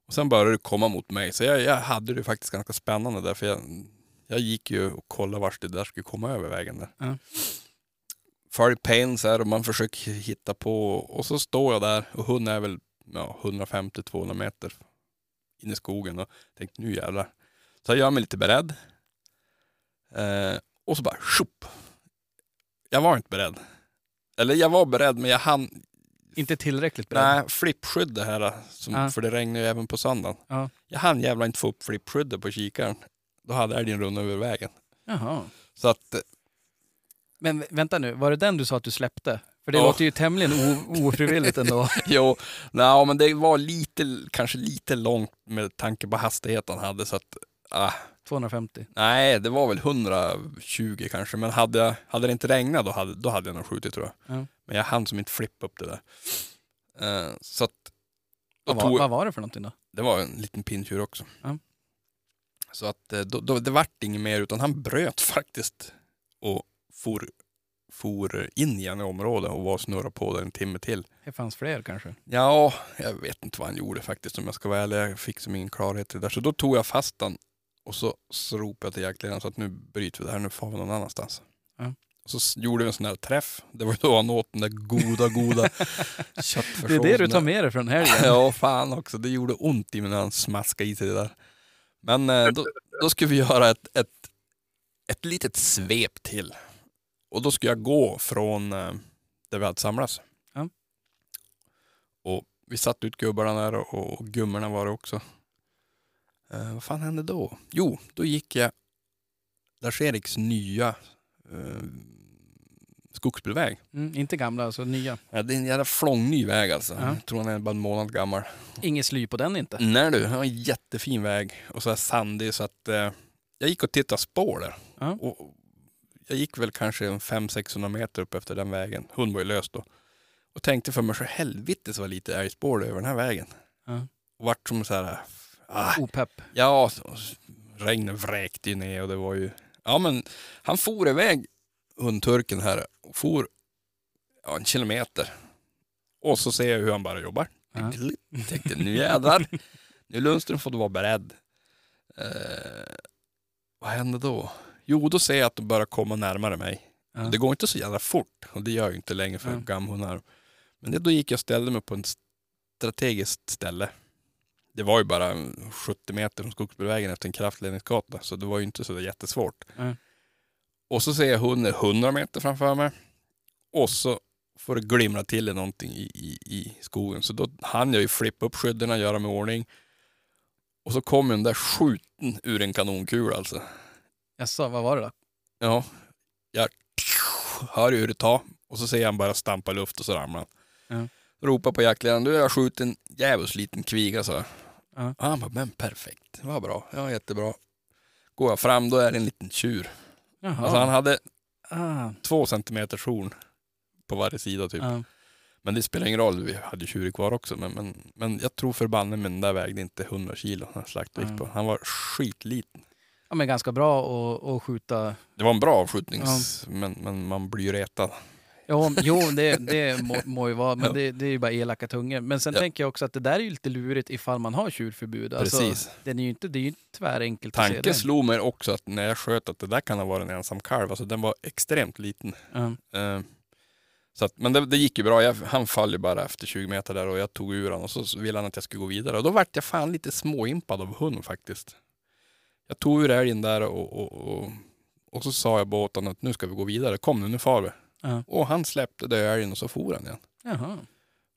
Och sen började det komma mot mig. Så jag, jag hade det faktiskt ganska spännande där. För jag, jag gick ju och kollade vart det där skulle komma över vägen där. Ja. Följ pain så här och man försöker hitta på. Och så står jag där och hunden är väl ja, 150-200 meter in i skogen. Och tänkte nu jävlar. Så jag gör mig lite beredd. Eh, och så bara tjopp. Jag var inte beredd. Eller jag var beredd men jag hann Inte tillräckligt beredd. Nej, flippskydd det här. Som, Ja. För det regnar ju även på söndagen. Ja. Jag hann jävla inte få upp flippskyddet på kikaren. Då hade älgen runnit över vägen. Jaha. Så att, eh, Men vä- vänta nu, var det den du sa att du släppte? För det Ja. låter ju tämligen ofrivilligt ändå. (laughs) jo, nej, men det var lite, kanske lite långt med tanke på hastigheten han hade. Så att, ah, 250. nej, det var väl 120 kanske. Men hade, hade det inte regnat då hade, då hade jag nog skjutit tror jag. Ja. Men jag hann som inte flippa upp det där. Eh, så att, Vad var, tog, vad var det för någonting då? Det var en liten pinntjur också. Ja. Så att eh, då, då, det vart inget mer utan han bröt faktiskt och for, for in igen i området och var och snurrade på där en timme till. Det fanns fler kanske? Ja, jag vet inte vad han gjorde faktiskt om jag ska vara ärlig. Jag fick som ingen klarhet i det där. Så då tog jag fast den och så, så ropade jag till jaktledaren så att nu bryter vi det här, nu får vi någon annanstans. Ja. Så gjorde vi en sån här träff. Det var då han åt den där goda, goda (laughs) köttfärssåsen. Det är det du tar med dig från helgen? (laughs) Ja, fan också. Det gjorde ont i mig när han smaskade i sig det där. Men eh, då, då skulle vi göra ett, ett, ett litet svep till. Och då skulle jag gå från eh, där vi hade samlats. Ja. Och vi satte ut gubbarna där och, och gummorna var det också. Eh, vad fan hände då? Jo, då gick jag Lars-Eriks nya eh, skogsbilväg. Mm, inte gamla, alltså nya. Ja, det är en jävla flångny väg alltså. Ja. Jag tror han är bara en månad gammal. Inget sly på den inte. Nej du, det var en jättefin väg och så här sandig så att eh, jag gick och tittade spår där. Ja. Och jag gick väl kanske en 500-600 meter upp efter den vägen. Hund var ju lös då. Och tänkte för mig så helvete så var lite älgspår över den här vägen. Ja. Och vart som så här, ah, Opepp. ja, regnet vräkte ju ner och det var ju, ja men han for iväg hundturken här och for ja, en kilometer. Och så ser jag hur han bara jobbar. Ja. Tänkte nu jävlar. Nu Lundström får du vara beredd. Eh, vad hände då? Jo, då ser jag att de börjar komma närmare mig. Ja. Det går inte så jävla fort och det gör ju inte längre för Ja. gamhundar. Men det, då gick jag och ställde mig på ett strategiskt ställe. Det var ju bara 70 meter från Skogsbilvägen efter en kraftledningsgata, så det var ju inte så jättesvårt. Nej. Och så ser jag hunden 100 meter framför mig. Och så får det glimra till i någonting i, i, i skogen. Så då hann jag ju flippa upp skydden, göra mig i ordning. Och så kom den där skjuten ur en kanonkula alltså. Jaså, vad var det då? Ja, jag hör hur det tar och så ser jag han bara stampa luft och så ramlar han. Ja. Ropar på jaktledaren, du har jag skjutit en djävulskt liten kviga så. Ja. Han bara, men perfekt, vad bra, ja jättebra. Går jag fram då är det en liten tjur. Jaha. Alltså han hade ah, två centimeters horn på varje sida typ. ja. Men det spelar ingen roll, vi hade tjurer kvar också. Men, men, men jag tror förbanne men den där vägde inte 100 kilo, han slaktvikt på. Han var skitliten. Ja, men ganska bra att, skjuta. Det var en bra avskjutnings, men, men man blir ju retad. Ja, jo, det, det (laughs) må, må ju vara, men Ja. det, det är ju bara elaka tungor. Men sen Ja. tänker jag också att det där är ju lite lurigt ifall man har tjurförbud. Alltså, Precis. Den är ju inte, det är ju tvärenkelt att se Tanken den. slog mig också att när jag sköt att det där kan ha varit en ensam kalv. Alltså den var extremt liten. Ja. Eh, så att, men det, det gick ju bra. Jag, han föll ju bara efter 20 meter där och jag tog ur honom och så ville han att jag skulle gå vidare. Och då vart jag fan lite småimpad av hund faktiskt. Jag tog ur älgen där och, och, och, och så sa jag honom att nu ska vi gå vidare. Kom nu, nu far vi. Ja. Och han släppte det älgen och så for han igen. Jaha.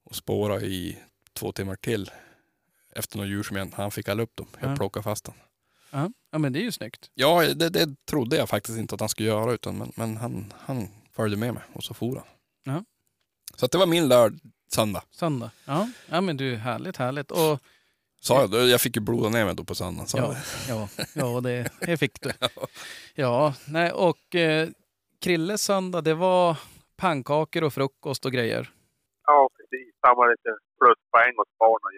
Och spårade i två timmar till. Efter några djur som jag, han fick alla upp dem. Jag Ja. plockade fast honom. Ja. ja, men det är ju snyggt. Ja, det, det trodde jag faktiskt inte att han skulle göra, utan, men, men han, han följde med mig och så for han. Ja. Så det var min lörd, söndag. Söndag. Ja. ja, men du, härligt, härligt. Och Sa jag, jag fick ju bloda ner mig då på söndagen. Ja, ja, ja det, det fick du. (laughs) Ja, nej, och eh, Krilles söndag, det var pannkakor och frukost och grejer. Ja, precis. Samma lite pluspoäng åt barnen.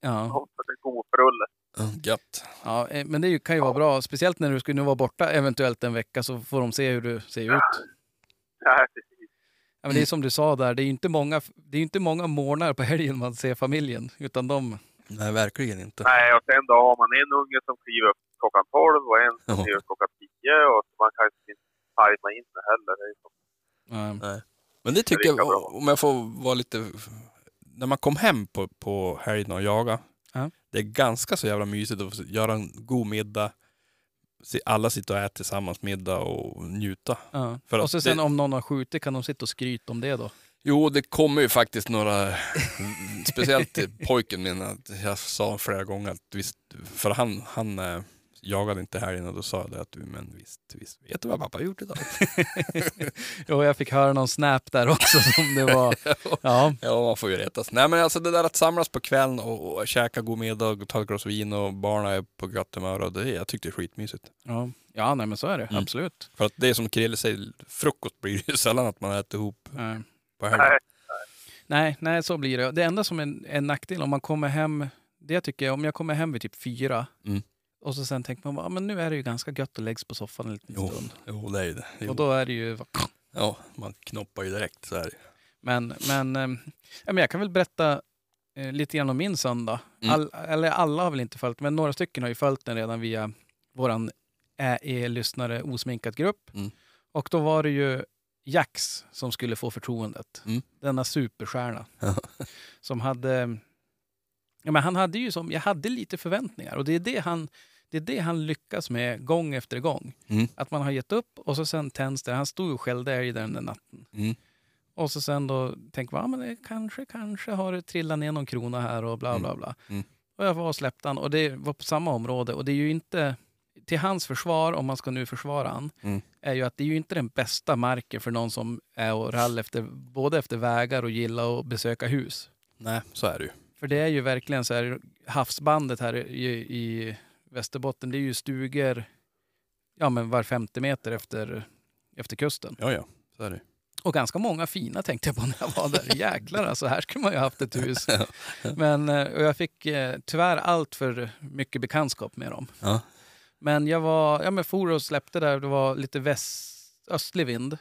Ja. Så det är god frulle. Ja, Gött. ja eh, men det kan ju vara bra, speciellt när du skulle nu vara borta eventuellt en vecka så får de se hur du ser ut. Ja, (laughs) precis. Ja, men det är som du sa där, det är ju inte många, det är inte många morgnar på helgen man ser familjen, utan de... Nej, verkligen inte. Nej, och sen då har man en unge som kliver upp klockan 12 och en som kliver upp klockan 10 och man kan inte tajma in det heller. Det så. Ja, Men det tycker Det jag, bra. om jag får vara lite... När man kom hem på, på helgen och jaga, Ja. det är ganska så jävla mysigt att få göra en god middag. Se alla sitta och äta tillsammans middag och njuta. ja. För Och så sen det- om någon har skjutit kan de sitta och skryta om det då. Jo, det kommer ju faktiskt några, speciellt till pojken min, att jag sa flera gånger att visst, för han, han eh, jagade inte helgen och då sa jag det att du, men visst, visst vet du vad pappa har gjort idag? (laughs) Jo, jag fick höra någon snap där också som det var... (laughs) Ja, ja, man får ju retas. Nej men alltså det där att samlas på kvällen och, och käka god middag och ta ett glas vin och barnen är på gott humör och det, jag tyckte det är skitmysigt. ja. ja nej, men så är det. Mm. Absolut. För att det är som Krille säger, frukost blir det ju (laughs) sällan att man äter ihop Nej. På helgen. Nej. Nej, nej, så blir det. Det enda som är en, en nackdel om man kommer hem, det tycker jag, om jag kommer hem vid typ fyra Mm. och så sen tänker man, ja, men nu är det ju ganska gött att läggs på soffan en liten Jo, stund. jo, det är ju det. Jo. Och då är det ju, Ja, man knoppar ju direkt så här. men, men, ja, men jag kan väl berätta eh, lite grann om min söndag. Mm. All, eller alla har väl inte följt, men några stycken har ju följt den redan via våran e-lyssnare osminkat grupp. Mm. Och då var det ju Jax som skulle få förtroendet. Mm. Denna superstjärna. (laughs) Som hade... Ja, men han hade ju som, jag hade lite förväntningar och det är det han, det är det han lyckas med gång efter gång. Mm. Att man har gett upp och så sen tänds det. Han stod och skällde älg där natten. Mm. Och så sen då tänker man, ja, men det kanske, kanske har det trillat ner någon krona här och bla bla bla. Mm. Och jag var och släppte han och det var på samma område och det är ju inte, till hans försvar, om man ska nu försvara han, Mm. är ju att det är ju inte den bästa marken för någon som är och rall efter, både efter vägar och gillar att besöka hus. Nej, så är det ju. För det är ju verkligen så här, havsbandet här i, i Västerbotten, det är ju stugor ja, men var 50 meter efter, efter kusten. Ja, ja, så är det. Och ganska många fina tänkte jag på när jag var där. (laughs) Jäklar alltså, här skulle man ju haft ett hus. Men eh, jag fick eh, tyvärr allt för mycket bekantskap med dem. Ja. Men jag var, ja men for och släppte där, det var lite väst, östlig vind.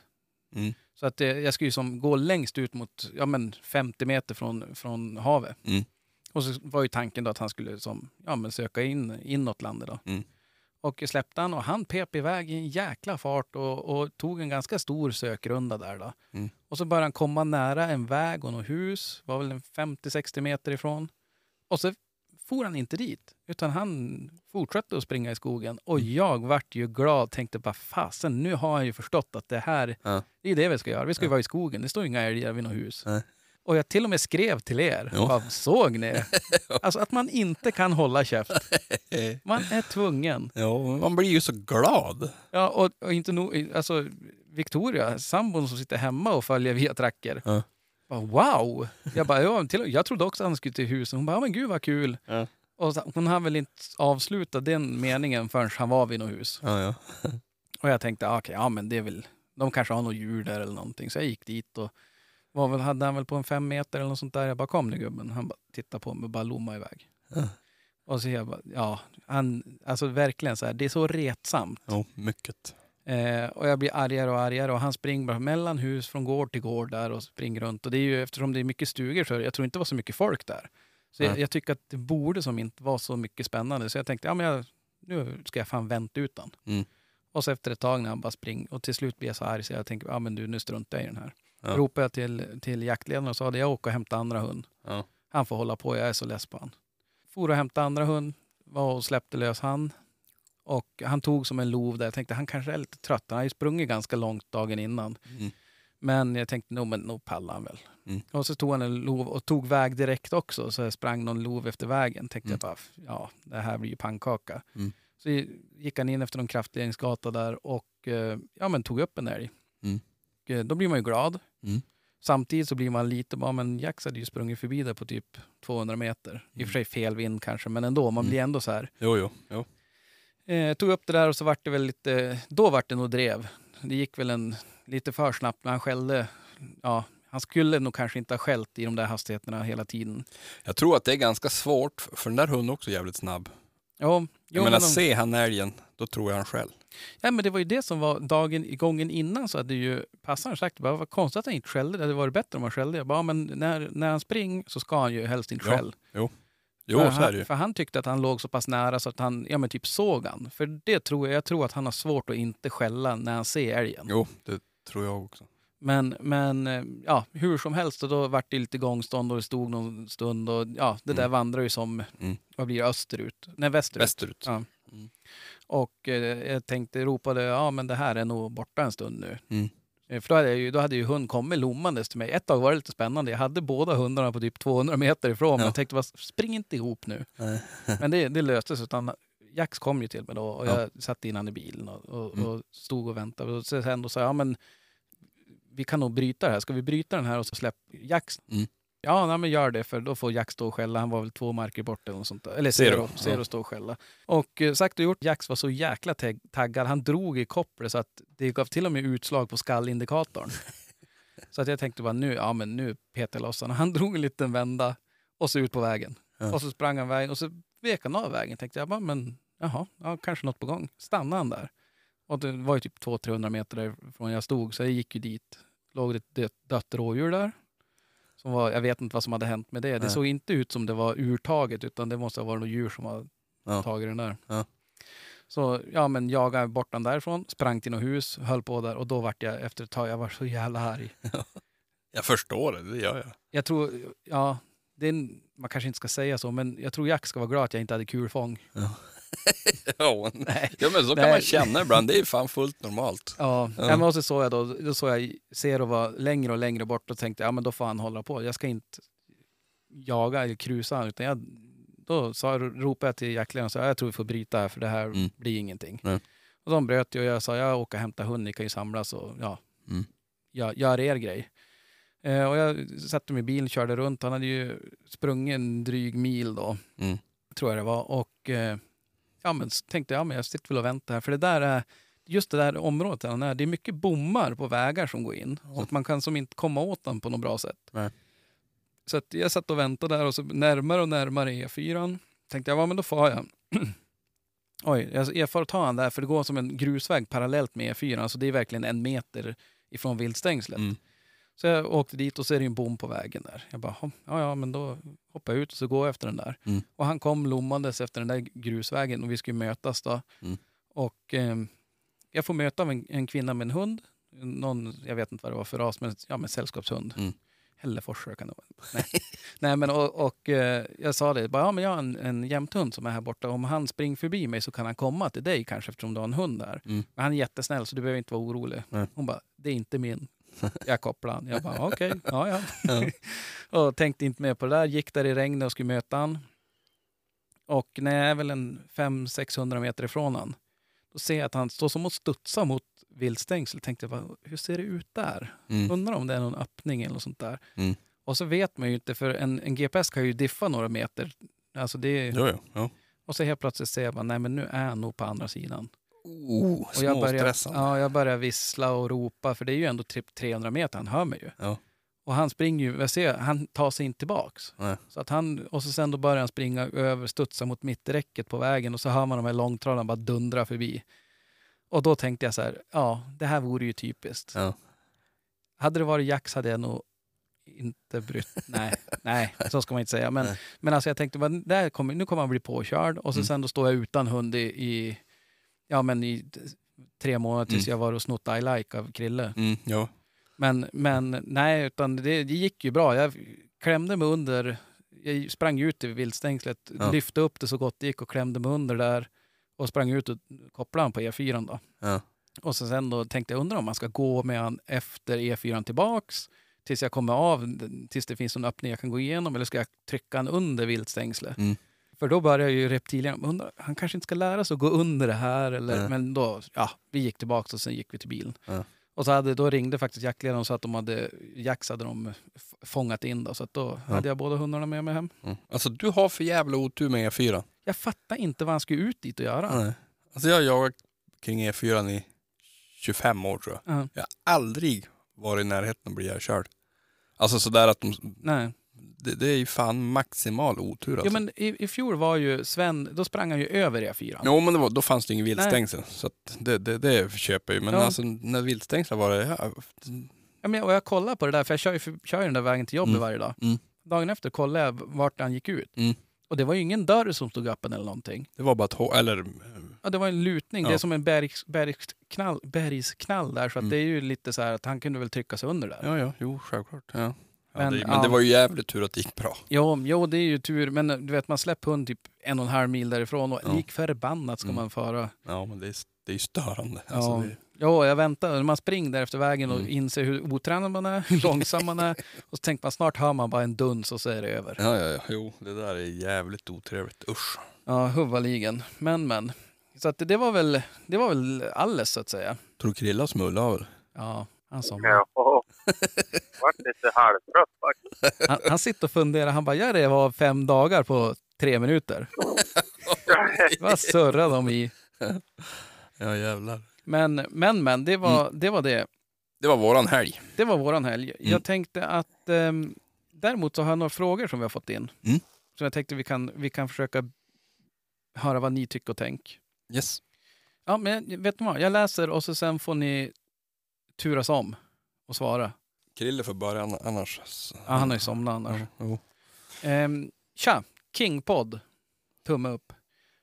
Mm. Så att eh, jag skulle ju som gå längst ut mot ja, men 50 meter från, från havet. Mm. Och så var ju tanken då att han skulle som, ja, men söka in inåt landet. Då. Mm. Och släppte han och han pep iväg i en jäkla fart och, och tog en ganska stor sökrunda där. Då. Mm. Och så började han komma nära en väg och något hus, var väl en 50-60 meter ifrån. Och så for han inte dit. Utan han fortsatte att springa i skogen. Och jag vart ju glad. Tänkte bara fasen, nu har han ju förstått att det här, Ja. det är det vi ska göra. Vi ska Ja. vara i skogen. Det står inga älgar vid något hus. Nej. Och jag till och med skrev till er. Bara, såg ni? (laughs) Alltså att man inte kan hålla käft. (laughs) Man är tvungen. Ja, man blir ju så glad. Ja, och, och inte nog, alltså Victoria, sambon som sitter hemma och följer via tracker. Ja. Bara, wow! Jag, bara, ja, till, jag trodde också att han skulle till huset. Hon bara, ja, men gud vad kul. Ja. Och så, hon hann väl inte avsluta den meningen förrän han var vid något hus. Ja, ja. Och jag tänkte, ah, okej, ja men det är väl, de kanske har något djur där eller någonting. Så jag gick dit och var väl, hade han väl på en fem meter eller något sånt där. Jag bara, kom nu gubben. Han bara tittade på mig och bara lommade iväg. Ja. Och så jag bara, ja, han, alltså verkligen så här, det är så retsamt. Jo, mycket. Eh, och jag blir argare och argare och han springer bara mellan hus från gård till gård där och springer runt. Och det är ju eftersom det är mycket stugor så jag tror inte det var så mycket folk där. Så jag, jag tycker att det borde som inte vara så mycket spännande. Så jag tänkte, ja men jag, nu ska jag fan vänta ut den. Mm. Och så efter ett tag när han bara springer och till slut blir jag så arg så jag tänker, ja men du nu struntar jag i den här. Ja. Ropade jag till, till jaktledaren och sa att jag åker och hämtar andra hund. Ja. Han får hålla på, jag är så less på han. For och hämtade andra hund, var och släppte lös han. Och han tog som en lov där. Jag tänkte han kanske är lite trött. Han har ju sprungit ganska långt dagen innan. Mm. Men jag tänkte nog, men nog pallar han väl. Mm. Och så tog han en lov och tog väg direkt också. Så jag sprang någon lov efter vägen. Tänkte Mm. jag bara, ja det här blir ju pannkaka. Mm. Så gick han in efter någon kraftledningsgata där och eh, ja, men tog upp en älg. Mm. Och, eh, då blir man ju glad. Mm. Samtidigt så blir man lite, ja men Jax hade ju sprungit förbi där på typ 200 meter. I och för sig fel vind kanske, men ändå. Man blir ändå så här. Jo, jo. jo. Eh, tog upp det där och så vart det väl lite, då vart det nog drev. Det gick väl en, lite för snabbt, men han skällde. Ja, han skulle nog kanske inte ha skällt i de där hastigheterna hela tiden. Jag tror att det är ganska svårt, för den där hunden är också jävligt snabb. Ja, Jag menar, men de- se han älgen, då tror jag han själv. Ja, men det var ju det som var dagen gången innan så hade ju passaren sagt bara, vad konstigt att han inte skällde. Det hade varit bättre om han skällde. Jag bara, ja, men när, när han springer så ska han ju helst inte Ja, skälla. Jo, för, han, för han tyckte att han låg så pass nära så att han, ja men typ såg han. För det tror jag, jag tror att han har svårt att inte skälla när han ser älgen. Jo, det tror jag också. Men, men eh, ja, hur som helst, och då vart det lite gångstånd och det stod någon stund och ja, det där Mm. vandrar ju som, Mm. vad blir det, österut? Nej, västerut. Västerut. Ja. Mm. Och eh, jag tänkte, ropade, ja men det här är nog borta en stund nu. Eh, För då hade, jag ju, då hade ju hund kommit lommandes till mig. Ett tag var det lite spännande. Jag hade båda hundarna på typ 200 meter ifrån mig. Ja. Jag tänkte, bara, spring inte ihop nu. (laughs) Men det, det löstes. Utan Jax kom ju till mig då och Ja. jag satt in han i bilen och, och, Mm. och stod och väntade. Och sen då sa jag, ja men vi kan nog bryta det här. Ska vi bryta den här och så släpp Jax? Mm. Ja, nej, men gör det för då får Jax stå och skälla. Han var väl två marker bort eller något sånt där. Eller Zero, Zero, ja. Stå och skälla. Och eh, sagt och gjort, Jax var så jäkla tag- taggad. Han drog i kopplet så att det gav till och med utslag på skallindikatorn. (laughs) så att jag tänkte bara nu, ja men nu petar jag loss honom. Han drog en liten vända och så ut på vägen. Ja. Och så sprang han vägen och så vek han av vägen. Tänkte jag bara, men jaha, ja, kanske något på gång. Stannade han där. Och det var ju typ 200-300 meter därifrån jag stod, så jag gick ju dit. Låg det ett dött rådjur där. Som var, jag vet inte vad som hade hänt med det. Det Nej. såg inte ut som det var urtaget, utan det måste ha varit något djur som har Ja. tagit den där. Ja. Så ja, men jagade bort den därifrån, sprang till något hus, höll på där och då vart jag efter ett tag, jag var så jävla arg. (laughs) Jag förstår det, det gör jag. Jag tror, ja, det är, en- man kanske inte ska säga så, men jag tror Jack ska vara glad att jag inte hade kulfång. Ja, (laughs) men, Nej. ja, men så kan Nej. man känna ibland. Det är fan fullt normalt. Ja, Ja. ja. men och så såg jag då, då såg jag Zero var längre och längre bort och tänkte, ja men då får han hålla på. Jag ska inte jaga eller krusa utan jag, då sa, ropade jag till jaktledaren och sa, jag tror vi får bryta här för det här Mm. blir ingenting. Nej. Och de bröt ju och jag sa, jag åker och hämtar hund, ni kan ju samlas och ja, Mm. gör, gör er grej. Eh, och jag satte mig i bilen körde runt. Han hade ju sprungit en dryg mil då, Mm. tror jag det var. Och eh, ja, men tänkte jag, ja, men jag sitter väl och väntar här. För det där är, just det där området, där det är mycket bommar på vägar som går in. Så att man kan som inte komma åt den på något bra sätt. Nej. Så att jag satt och väntade där och så närmare och närmare E4. Tänkte jag, ja men då får jag. (clears throat) Oj, jag att ta han där för det går som en grusväg parallellt med E4. Så det är verkligen en meter ifrån viltstängslet. Mm. Så jag åkte dit och så är det en bom på vägen där. Jag bara, "Hå, ja ja men då hoppar jag ut och så går jag efter den där. Mm. Och han kom lommandes efter den där grusvägen och vi skulle mötas då. Mm. Och eh, jag får möta en, en kvinna med en hund. Någon, jag vet inte vad det var för ras, men ja, men sällskapshund. Mm. Hällefors kan det vara. Nej. (laughs) Nej, men och, och eh, jag sa det, bara, ja, men jag har en, en jämthund som är här borta. Om han springer förbi mig så kan han komma till dig kanske eftersom du har en hund där. Mm. Men han är jättesnäll så du behöver inte vara orolig. Nej. Hon bara, det är inte min. (laughs) Jag kopplar han. Jag bara, okej, ja ja. (laughs) Ja. (laughs) och tänkte inte mer på det där. Gick där i regnet och skulle möta han. Och när jag är väl en 500-600 meter ifrån han, då ser jag att han står som och studsar mot viltstängsel. Tänkte jag, bara, hur ser det ut där? Mm. Undrar om det är någon öppning eller något sånt där. Mm. Och så vet man ju inte, för en, en GPS kan ju diffa några meter. Alltså det är, jo. Ja. Och så helt plötsligt ser jag bara, nej men nu är han nog på andra sidan. Oh, Och jag börjar, ja, jag börjar vissla och ropa, för det är ju ändå typ 300 meter, han hör mig ju. Ja. Och han springer ju, jag ser, han tar sig inte tillbaks. Nej. Så att han, och så sen då börjar han springa över, studsa mot mitträcket på vägen och så hör man de här långtradarna bara dundra förbi. Och då tänkte jag så här, ja, det här vore ju typiskt. Ja. Hade det varit Jax hade jag nog inte brytt (laughs) Nej, nej, så ska man inte säga. Men, Nej. men alltså jag tänkte, vad- där kommer, nu kommer han bli påkörd och så Mm. sen då står jag utan hund i, i, ja, men i tre månader tills Mm. jag var och snott I like av Krille. Mm, ja. Men, men nej, utan det, det gick ju bra. Jag klämde mig under, jag sprang ut i viltstängslet, Ja. lyfte upp det så gott det gick och klämde mig under där och sprang ut och kopplade han på E4 då. Ja. Och så sen då tänkte jag undra om man ska gå med han efter E4 tillbaks tills jag kommer av, tills det finns en öppning jag kan gå igenom eller ska jag trycka han under viltstängslet? Mm. För då börjar ju reptilien, undra, han kanske inte ska lära sig att gå under det här eller, Nej. men då, ja, vi gick tillbaks och sen gick vi till bilen. Ja. Och så hade, då ringde faktiskt jaktledaren och sa att de hade, Jax hade de fångat in då, så att då Ja. hade jag båda hundarna med mig hem. Mm. Alltså du har för jävla otur med E4. Jag fattar inte vad han skulle ut dit och göra. Nej. Alltså jag har jagat kring E4 i 25 år tror jag. Ja. Jag har aldrig varit i närheten att bli ihjälkörd. Alltså sådär att de, Nej. Det, det är ju fan maximal otur alltså. Ja, men i, I fjol var ju Sven, då sprang han ju över E4. Jo men var, då fanns det ingen viltstängsel. Så det, det, det köper jag ju. Men Ja. alltså när viltstängsel var det, ja, Ja, men, och jag kollade på det där, för jag kör ju, kör ju den där vägen till jobbet Mm. varje dag. Mm. Dagen efter kollade jag vart han gick ut. Mm. Och det var ju ingen dörr som stod öppen eller någonting. det var bara ett hå- eller Ja, det var en lutning. Ja. Det är som en bergs, bergsknall, bergsknall där. Så att Mm. det är ju lite så här att han kunde väl trycka sig under där. Ja, ja, jo, självklart. Ja. Ja, Men, det, men ja. det var ju jävligt tur att det gick bra. Jo, jo, det är ju tur. Men du vet, man släpper hund typ en och en halv mil därifrån och Ja. lik förbannat ska Mm. man föra. Ja, men det är, det är ju störande. Ja. Alltså, det, Jo, jag väntar. När man springer där efter vägen och Mm. inser hur otränad man är, hur långsam man är. (laughs) Och så tänker man snart hör man bara en duns och så är det över. ja, ja, ja, jo, det där är jävligt otrevligt. Usch. Ja, huvaligen. Men, men. Så att det, var väl, det var väl alles så att säga. Tror du Krilla smullade av det? Ja, han somnade. Ja. (laughs) Vart lite halvtrött faktiskt. Han, han sitter och funderar. Han bara, jag rev av fem dagar på tre minuter. (laughs) Vad surrar de i? Ja, jävlar. Men, men, men, det var, Mm. det var det. Det var våran helg. Det var våran helg. Mm. Jag tänkte att ehm, däremot så har jag några frågor som vi har fått in. Mm. Så jag tänkte vi kan, vi kan försöka höra vad ni tycker och tänk. Yes. Ja, men vet ni vad? Jag läser och så sen får ni turas om och svara. Krille får börja ann- annars. Ja, han har ju somnat annars. Ja. Ehm, tja, Kingpodd, tumme upp,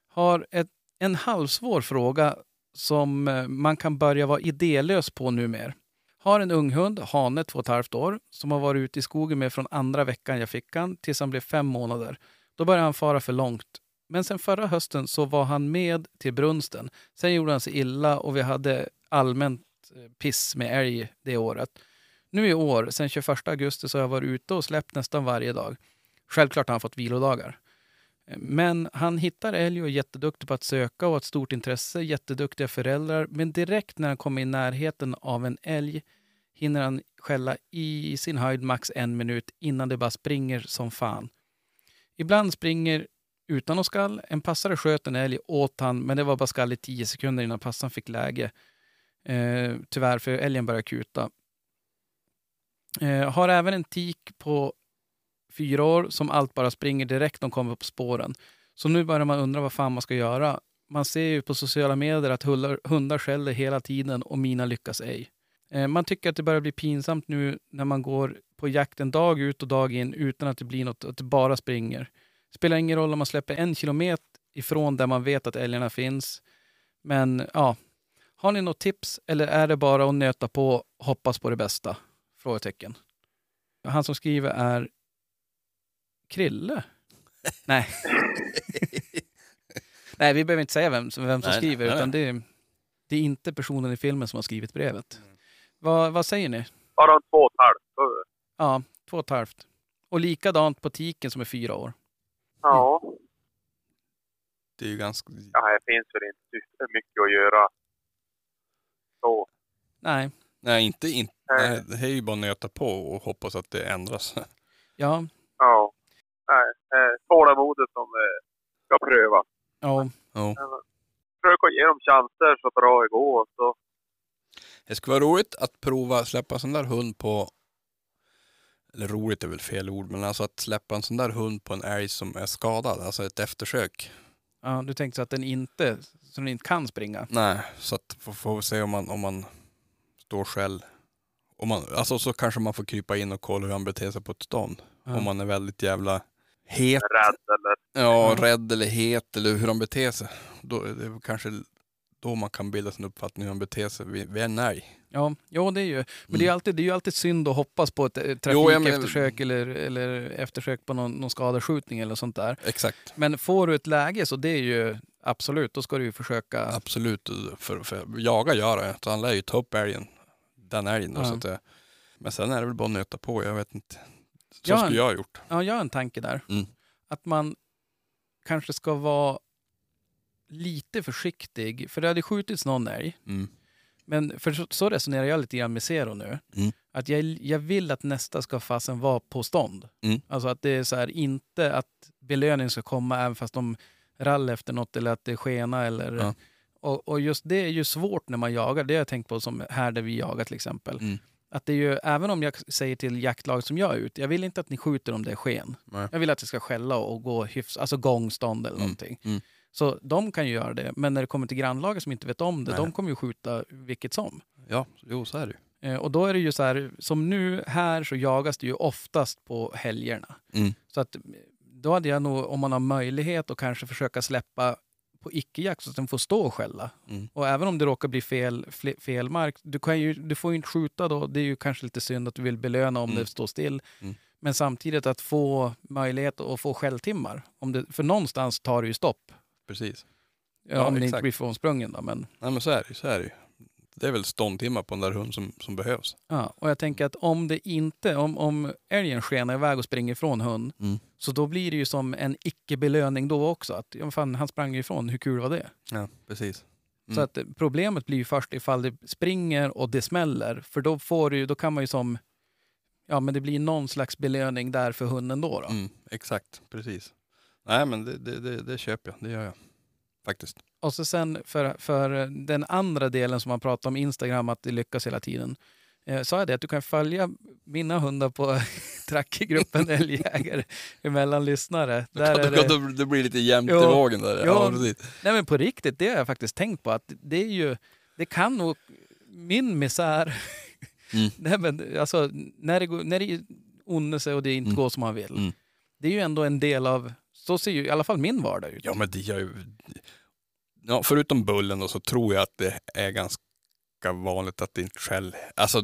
har ett, en halvsvår fråga som eh, man kan börja vara idélös på numer. Har en ung hund, hane två och ett halvt år, som har varit ute i skogen med från andra veckan jag fick han tills han blev fem månader. Då började han fara för långt. Men sen förra hösten så var han med till brunsten. Sen gjorde han sig illa och vi hade allmänt Eh, piss med älg det året. Nu i år, sen 21 augusti, så har jag varit ute och släppt nästan varje dag. Självklart har han fått vilodagar. Eh, men han hittar älg och är jätteduktig på att söka och har ett stort intresse, jätteduktiga föräldrar. Men direkt när han kommer i närheten av en älg hinner han skälla i sin höjd max en minut innan det bara springer som fan. Ibland springer utan att skall. En passare sköt en älg åt han, men det var bara skall i tio sekunder innan passaren fick läge. Eh, tyvärr, för älgen börjar kuta. Eh, har även en tik på fyra år som allt bara springer direkt de kommer på spåren. Så nu börjar man undra vad fan man ska göra. Man ser ju på sociala medier att hundar, hundar skäller hela tiden och mina lyckas ej. Eh, man tycker att det börjar bli pinsamt nu när man går på jakten dag ut och dag in utan att det blir något, att det bara springer. Spelar ingen roll om man släpper en kilometer ifrån där man vet att älgarna finns. Men ja, har ni något tips eller är det bara att nöta på och hoppas på det bästa? Frågetecken. Han som skriver är Krille. (laughs) Nej. Nej, vi behöver inte säga vem, som- vem som Nej, skriver, nej, utan det, det är inte personen i filmen som har skrivit brevet. Vad, vad säger ni? Bara två och ett halvt. Ja, två och ett halvt. Och likadant på tiken som är fyra år. Ja, Det är ju ganska... ja, här finns väl inte mycket att göra. Så. Nej, Nej, inte, inte, Nej. det här är ju bara att nöta på och hoppas att det ändras. (laughs) ja, Ja. Nej, eh, tålamodet som eh, ska pröva. ja, Ja. Försök att ge dem chanser så bra det går. Så. Det skulle vara roligt att prova släppa en sån där hund på, eller roligt är väl fel ord, men alltså att släppa en sån där hund på en älg som är skadad, alltså ett eftersök. ja. Du tänkte så att den inte, så den inte kan springa? Nej, så att få, få se om man, om man står själv. Om man, alltså så kanske man får krypa in och kolla hur han beter sig på ett stånd. Ja. Om man är väldigt jävla het, Rädd eller... ja, rädd eller het eller hur han beter sig. Då är det kanske då man kan bilda sin uppfattning hur han beter sig vid, vid en älg. Ja, ja det är ju. Men det, är Mm. ju alltid, det är ju alltid synd att hoppas på ett eh, Jo, men- trafikeftersök eller, eller eftersök på någon, någon skadeskjutning eller sånt där. Exakt. Men får du ett läge så det är ju absolut, då ska du ju försöka. Absolut, för, för jaga gör det. Så han lär ju ta upp älgen, den älgen. Då, Ja. så att men sen är det väl bara att nöta på, jag vet inte. Så Ja, skulle jag ha gjort. Ja, jag har en tanke där. Mm. Att man kanske ska vara lite försiktig. För det hade skjutits någon älg. Mm. Men för så, så resonerar jag lite grann med Zero nu. Mm. Att jag, jag vill att nästa ska fasen vara på stånd. Mm. Alltså att det är så här, inte att belöning ska komma även fast de rall efter något eller att det skena eller... Ja. Och, och just det är ju svårt när man jagar. Det har jag tänkt på som här där vi jagar till exempel. Mm. Att det är ju, även om jag säger till jaktlag som jag är ute, jag vill inte att ni skjuter om det är sken. Nej. Jag vill att det ska skälla och gå hyfs, alltså gångstånd eller Mm, någonting. mm. Så de kan ju göra det. Men när det kommer till grannlaget som inte vet om det, Nej. de kommer ju skjuta vilket som. Ja, jo så är det ju. Eh, Och då är det ju så här, som nu här så jagas det ju oftast på helgerna. Mm. Så att då hade jag nog, om man har möjlighet att kanske försöka släppa på icke-jakt så att den får stå och skälla. Mm. Och även om det råkar bli fel, fel mark, du, kan ju, du får ju inte skjuta då. Det är ju kanske lite synd att du vill belöna om Mm. det står still. Mm. Men samtidigt att få möjlighet att få skälltimmar. Om det, för någonstans tar det ju stopp. Precis. Ja, Ja, om det inte blir frånsprungen då. Men, Nej men så är det. Så är det, ju. det är väl ståndtimmar på den där hunden som, som behövs. ja. Och jag tänker att om det inte, om, om älgen skenar iväg och springer ifrån hund, Mm. Så då blir det ju som en icke-belöning då också. Att, ja, fan, han sprang ifrån, hur kul var det? Ja, precis. Mm. Så att eh, problemet blir ju först ifall det springer och det smäller. För då, får du, då kan man ju som... Ja, men det blir någon slags belöning där för hunden då. då. Mm, exakt, precis. Nej men det, det, det, det köper jag, det gör jag. Faktiskt. Och så sen för, för den andra delen som man pratar om Instagram, att det lyckas hela tiden. Eh, sa jag det att du kan följa mina hundar på (laughs) Trackegruppen Älgjägare emellan lyssnare. Där är det, det, det blir lite jämnt Ja. i vågen där. Ja, Ja. precis. nej men på riktigt, det har jag faktiskt tänkt på. att Det är ju, det kan nog, min misär, Mm. (laughs) nej men alltså när det, går, när det onnar sig och det inte Mm. går som man vill. Mm. Det är ju ändå en del av, så ser ju i alla fall min vardag ut. Ja men det gör ju... Ja, förutom bullen då, så tror jag att det är ganska vanligt att det inte skäll... Alltså,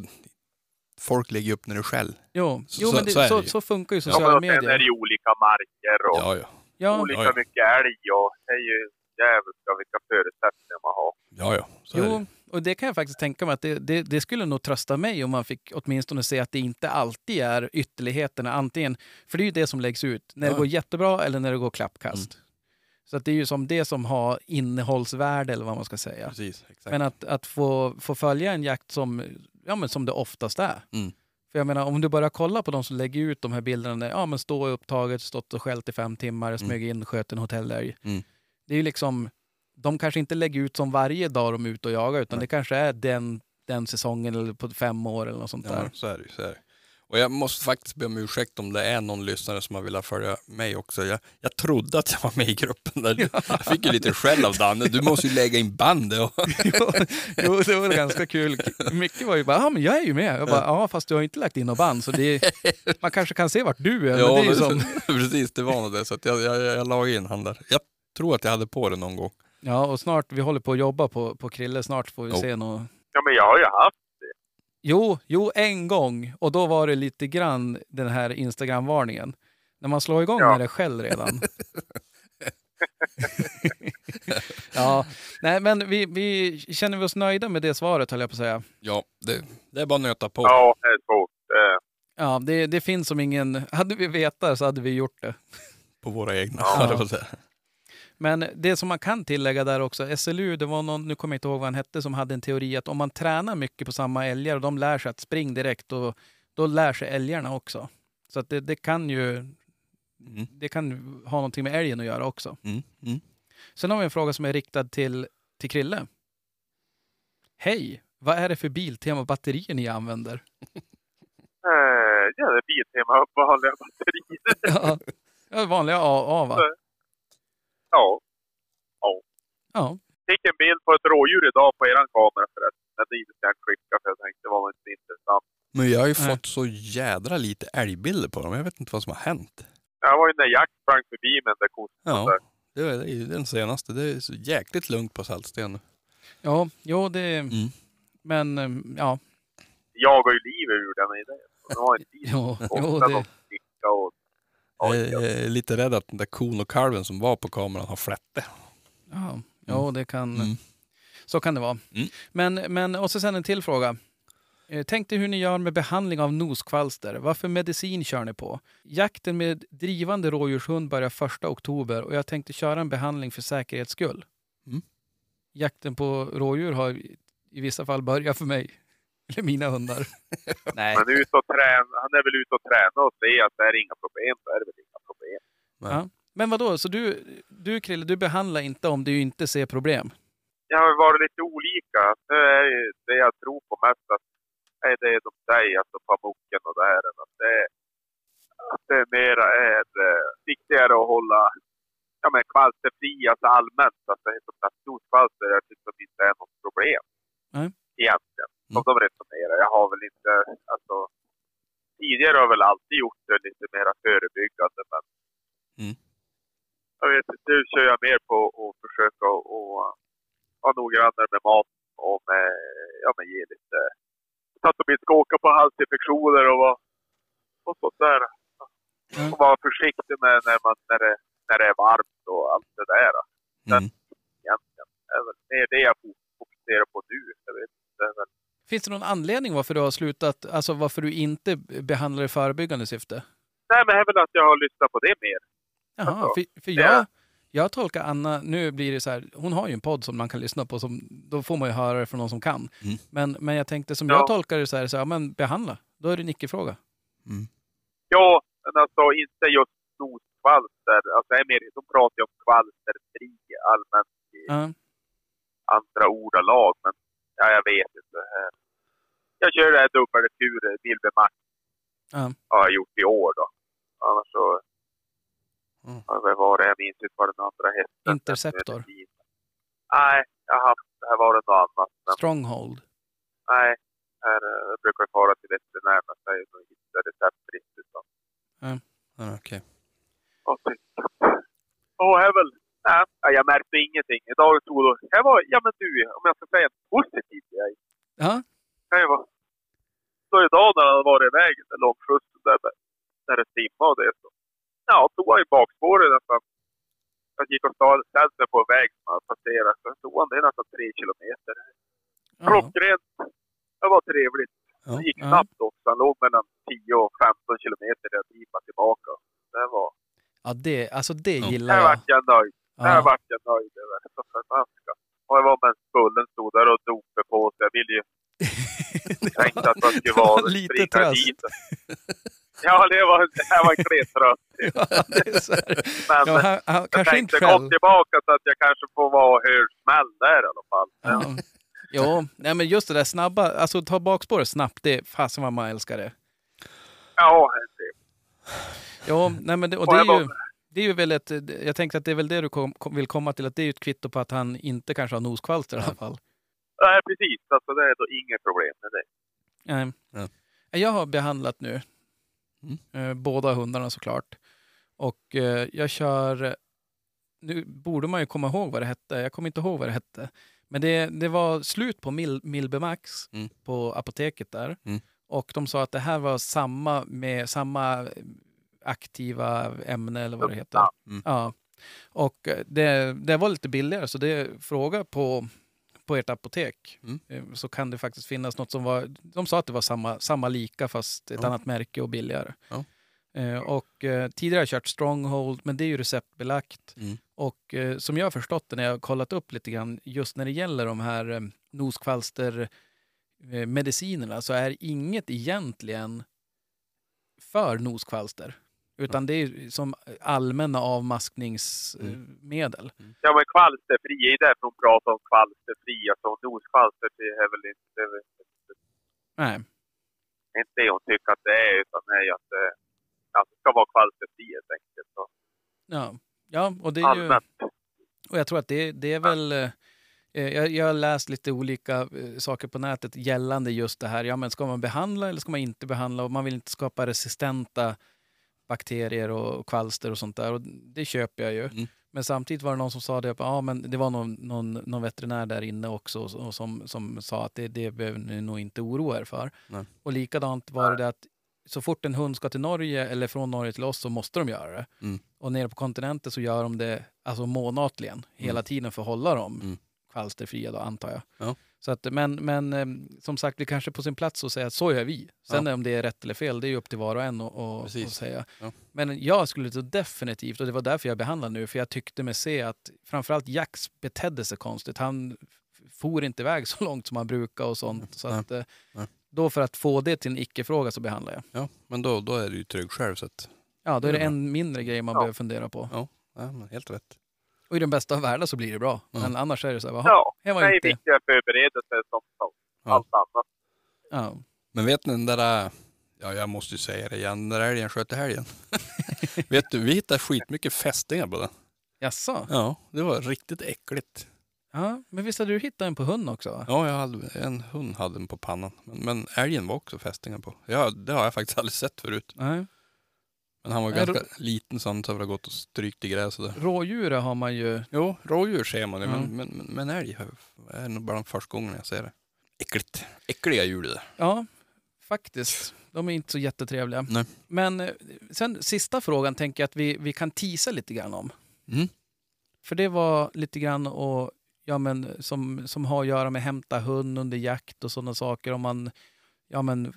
folk lägger upp när det skäll. Jo, Så- jo så- men det, så så, det så funkar ju Ja, sociala men sen är medier. det ju olika marker och Ja, ja. Ja, olika Ja, ja. mycket älg och det är ju jävligt vilka förutsättningar man har. Ja, ja. Så Jo, det. och det kan jag faktiskt tänka mig att det, det, det skulle nog trösta mig om man fick åtminstone se att det inte alltid är ytterligheterna. Antingen, för det är ju det som läggs ut, när det Ja. går jättebra eller när det går klappkast. Så att det är ju som det som har innehållsvärde eller vad man ska säga. Precis. Men att, att få, få följa en jakt som, ja, men som det oftast är. Mm. För jag menar, om du bara kollar på de som lägger ut de här bilderna, där, ja men stå upptaget, stått och skällt i fem timmar, smög in, sköt en hotellälg. Mm. Det är ju liksom, de kanske inte lägger ut som varje dag de är ute och jagar, utan Nej. det kanske är den, den säsongen eller på fem år eller något sånt Ja, där. så är det. Så är det. Och jag måste faktiskt be om ursäkt om det är någon lyssnare som har velat följa mig också. Jag, jag trodde att jag var med i gruppen där. Jag fick ju lite skäll av Danne. Du måste ju lägga in bandet. Och... (laughs) jo, jo, det var ganska kul. Mycket var ju bara, ja men jag är ju med. Jag bara, ja fast du har inte lagt in något band, så det (laughs) man kanske kan se vart du är. men det är ju som, (laughs) precis, det var nog det. Så att jag, jag, jag la in han där. Jag tror att jag hade på det någon gång. ja, och snart, vi håller på att jobba på, på Krille, snart får vi Jo. se något. Ja, men jag har ju haft Jo, jo, en gång. Och då var det lite grann den här Instagram-varningen. När man slår igång Ja. är det själv redan. (laughs) ja, nej men vi, vi känner vi oss nöjda med det svaret höll jag på att säga. Ja, det, det är bara att nöta på. Ja, det är svårt. Ja, det, det finns som ingen... Hade vi vetat så hade vi gjort det. På våra egna. Ja. höll jag på att säga. Men det som man kan tillägga där också, SLU, det var någon, nu kommer jag inte ihåg vad han hette, som hade en teori att om man tränar mycket på samma älgar och de lär sig att springa direkt, då, då lär sig älgarna också. Så att det, det kan ju Mm, det kan ha någonting med älgen att göra också. mm, mm. Sen har vi en fråga som är riktad till, till Krille. Hej! Vad är det för Biltema batterier ni använder? (laughs) eh, ja, det är Biltema vanliga batterier. (laughs) Ja, ja, vanliga AA va? Ja. Ja. Fick en bild på ett rådjur idag på eran kamera förresten. Men det ska jag skicka för jag tänkte det var inte intressant. Men jag har ju Nej. fått så jädra lite älgbilder på dem. Jag vet inte vad som har hänt. Jag var ju när Jack sprang förbi med den där kossan Ja, det är, det ju den senaste. Det är så jäkligt lugnt på Saltsten nu. Ja, jo det... Mm. Men eh, ja, Jagar ju livet ur den i det. Har inte (laughs) tid. jo, jo det... och... Jag ja. är lite rädd att den där kon och kalven som var på kameran har flätte. Ja, jo, det kan... Mm. Så kan det vara. Mm. Men, men, och så sen en till fråga. Eh, Tänk dig hur ni gör med behandling av noskvalster. Vad för medicin kör ni på? Jakten med drivande rådjurshund börjar första oktober och jag tänkte köra en behandling för säkerhets skull. Mm. Jakten på rådjur har i i vissa fall börjat för mig. Eller mina hundar. (laughs) Nej. Men ut och träna, han är väl ute och träna och se att det är inga problem, så är det väl inga problem. Ja. Men vad då? så du, du Krille, du behandlar inte om du inte ser problem? Jag har varit lite olika. Det är det jag tror på mest att är det de säger, alltså pamucken och det här. Att det, att det mera är eh, viktigare att hålla ja, men kvalsterfri, alltså allmänt. Alltså, som sagt, noskvalster jag tycker att det inte är något problem. Nej. Egentligen. Som de resonerar. Jag har väl inte, alltså tidigare har jag väl alltid gjort det lite mera förebyggande men Mm. jag vet inte, nu kör jag mer på att försöka och, vara noggrannare med mat och med, ja men ge lite, så att de inte ska åka på halsinfektioner och, vara- och sånt där. Mm. Och vara försiktig med när, man, när, det, när det är varmt och allt det där. Mm. Egentligen. Det är det, jag fokuserar på nu. Jag vet inte. Finns det någon anledning varför du har slutat, alltså varför du inte behandlar i förebyggande syfte? nej men det är väl att jag har lyssnat på det mer. Jaha, Alltså, för, för jag, jag tolkar Anna, nu blir det så här, hon har ju en podd som man kan lyssna på, som, då får man ju höra det från någon som kan. Mm. Men, men jag tänkte, som Ja. jag tolkar det så här, så här, ja, men behandla, då är det en icke-fråga. Mm. Ja, men alltså inte just noskvalster. Alltså det är mer, de pratar ju om kvalsterfri allmänt i Ja. andra ordalag. Men ja, jag vet inte. Jag kör det här dubbelkur, Wilbermax. Ja. Har jag gjort i år då. Annars så... Mm. Vad var det? Jag minns inte vad den andra hette. Interceptor. Nej, jag har haft... Det här var det något annat. Men Stronghold. nej. Här, eh, jag brukar fara till veterinär men är nog inte receptfritt. Utan okej. Och Och här väl, nej, ja, jag märkte ingenting. Idag stod det, här var, ja men du, om jag ska säga en positiv grej. Ja, Kan ju vara. Så idag när han var iväg, den långskjutsen där, när det simmade och det så. Ja, tog han ju bakspåret nästan. Jag gick och ställde mig på en väg som han passerat. Så tog han det nästan tre kilometer. Klockrent. Det var trevligt. Det gick snabbt också. Han låg mellan 10 och 15 kilometer där jag tillbaka. Det var, ja det, alltså det gillar där jag. vart jag nöjd. Där Ja. vart jag nöjd över. Så. Och det var med Bullen stod där och mig på sig. Jag ville ju (laughs) tänkte att man skulle Det var vara lite tröst. dit. Ja, det var, det här var en klen tröst. (laughs) Ja, det så här. Men Ja, han, han, jag kanske tänkte själv. gå tillbaka så att jag kanske får vara och höra smäll där i alla fall. Ja. Jo, nej men just det där snabba, alltså ta bakspåret snabbt, det fasen vad man älskar det. Ja, det Jo, nej men det, och det jag är ju, det är ju väl ett, jag tänkte att det är väl det du kom, kom, vill komma till, att det är ju ett kvitto på att han inte kanske har noskvalster i alla fall. Nej, precis. Alltså, det är då inget problem med det. Nej. Ja. Jag har behandlat nu, Mm. eh, båda hundarna såklart. Och eh, jag kör, nu borde man ju komma ihåg vad det hette, jag kommer inte ihåg vad det hette. Men det, det var slut på Mil, Milbemax Mm. på apoteket där. Mm. Och de sa att det här var samma med samma aktiva ämne eller vad det heter. Ja. Mm. Ja. Och eh, det, det var lite billigare så det fråga på, på ert apotek Mm. eh, så kan det faktiskt finnas något som var, de sa att det var samma, samma lika fast ett Ja. annat märke och billigare. Ja. Eh, Och eh, tidigare har jag kört Stronghold men det är ju receptbelagt. Mm. Och eh, som jag har förstått det när jag har kollat upp lite grann just när det gäller de här eh, noskvalster eh, medicinerna så är inget egentligen för noskvalster. Utan det är som allmänna avmaskningsmedel. Ja, men kvalsterfri, det är därför hon pratar om kvalsterfri. Alltså noskvalster det är väl inte, det är väl Nej. inte det hon tycker att det är, utan det är ju att det, att det ska vara kvalsterfri helt enkelt. Så, Ja. ja, och det är ju... allmänt. Och jag tror att det, det är väl... eh, Jag, jag har läst lite olika eh, saker på nätet gällande just det här. Ja, men ska man behandla eller ska man inte behandla? Och man vill inte skapa resistenta bakterier och kvalster och sånt där. Och det köper jag ju. Mm. Men samtidigt var det någon som sa det, ja, men det var någon, någon, någon veterinär där inne också och, som, som sa att det, det behöver ni nog inte oroa er för. Nej. Och likadant var det att så fort en hund ska till Norge eller från Norge till oss så måste de göra det. Mm. Och nere på kontinenten så gör de det alltså månatligen, hela tiden för att hålla dem Mm. kvalsterfria då, antar jag. Ja. Så att, men, men eh, som sagt, det kanske är på sin plats att säga att så gör vi. Sen Ja. om det är rätt eller fel, det är ju upp till var och en att- säga. Ja. Men jag skulle så definitivt, och det var därför jag behandlade nu, för jag tyckte mig se att framförallt Jax betedde sig konstigt. Han for inte iväg så (laughs) långt som han brukar och sånt. Så att, eh, Nej. då för att få det till en icke-fråga så behandlar jag. Ja, men då, då är du ju trygg själv så att, Ja, då är det bra. en mindre grej man Ja. behöver fundera på. ja, helt rätt. Och i den bästa av världar så blir det bra. Men annars är det så här, Ja, det var det är inte... viktiga förberedelser som, som Ja. allt annat. Ja. Men vet ni den där, ja jag måste ju säga det igen, den där älgen sköt i helgen. (laughs) vet du, vi hittade skitmycket fästingar på den. Jaså? Ja, det var riktigt äckligt. Ja, men visst hade du hittat en på hund också? va? Ja, jag hade, en hund hade den på pannan. Men, men älgen var också fästingar på. Ja, det har jag faktiskt aldrig sett förut. Nej. Men han var Nej, ganska liten så han har gått och strykt i gräset där. Rådjur har man ju... Jo, rådjur ser man ju, Ja. men, men, men, men älg har- är nog bara den första gången jag ser det. Äckligt. Äckliga djur det där. Ja, faktiskt. De är inte så jättetrevliga. Nej. Men eh, sen sista frågan tänker jag att vi, vi kan tisa lite grann om. Mm. För det var lite grann och, ja, men, som, som har att göra med hämta hund under jakt och sådana saker. Om man, ja, men,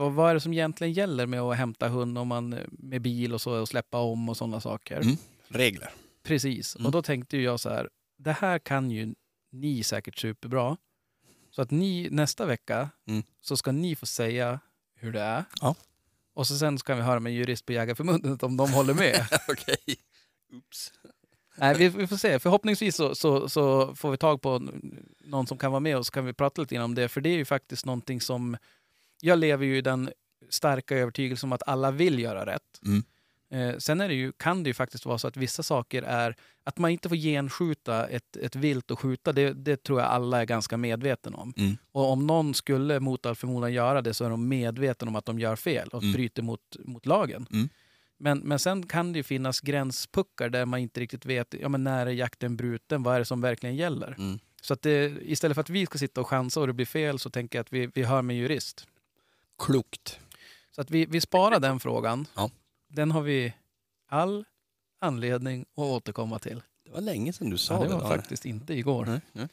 vad, vad är det som egentligen gäller med att hämta hund om man, med bil och så och släppa om och sådana saker? Mm. Regler. Precis. Mm. Och då tänkte jag så här, det här kan ju ni säkert superbra. Så att ni nästa vecka Mm. så ska ni få säga hur det är. Ja. Och så sen ska vi höra med jurist på Jägarförbundet om de håller med. (laughs) Okej. Oops. Nej, vi, vi får se. Förhoppningsvis så, så, så får vi tag på någon som kan vara med och så kan vi prata lite grann om det. För det är ju faktiskt någonting som... Jag lever ju i den starka övertygelsen om att alla vill göra rätt. Mm. Eh, sen är det ju, kan det ju faktiskt vara så att vissa saker är... Att man inte får genskjuta ett, ett vilt och skjuta, det, det tror jag alla är ganska medvetna om. Mm. Och om någon skulle mot all förmodan göra det så är de medvetna om att de gör fel och Mm. bryter mot, mot lagen. Mm. Men, men sen kan det ju finnas gränspuckar där man inte riktigt vet ja, men när är jakten bruten, vad är det som verkligen gäller. Mm. Så att det, istället för att vi ska sitta och chansa och det blir fel så tänker jag att vi, vi hör med jurist. Klokt. Så att vi, vi sparar den frågan. Ja. Den har vi all anledning att återkomma till. Det var länge sedan du sa Ja, det det. var faktiskt inte igår. Nej, nej.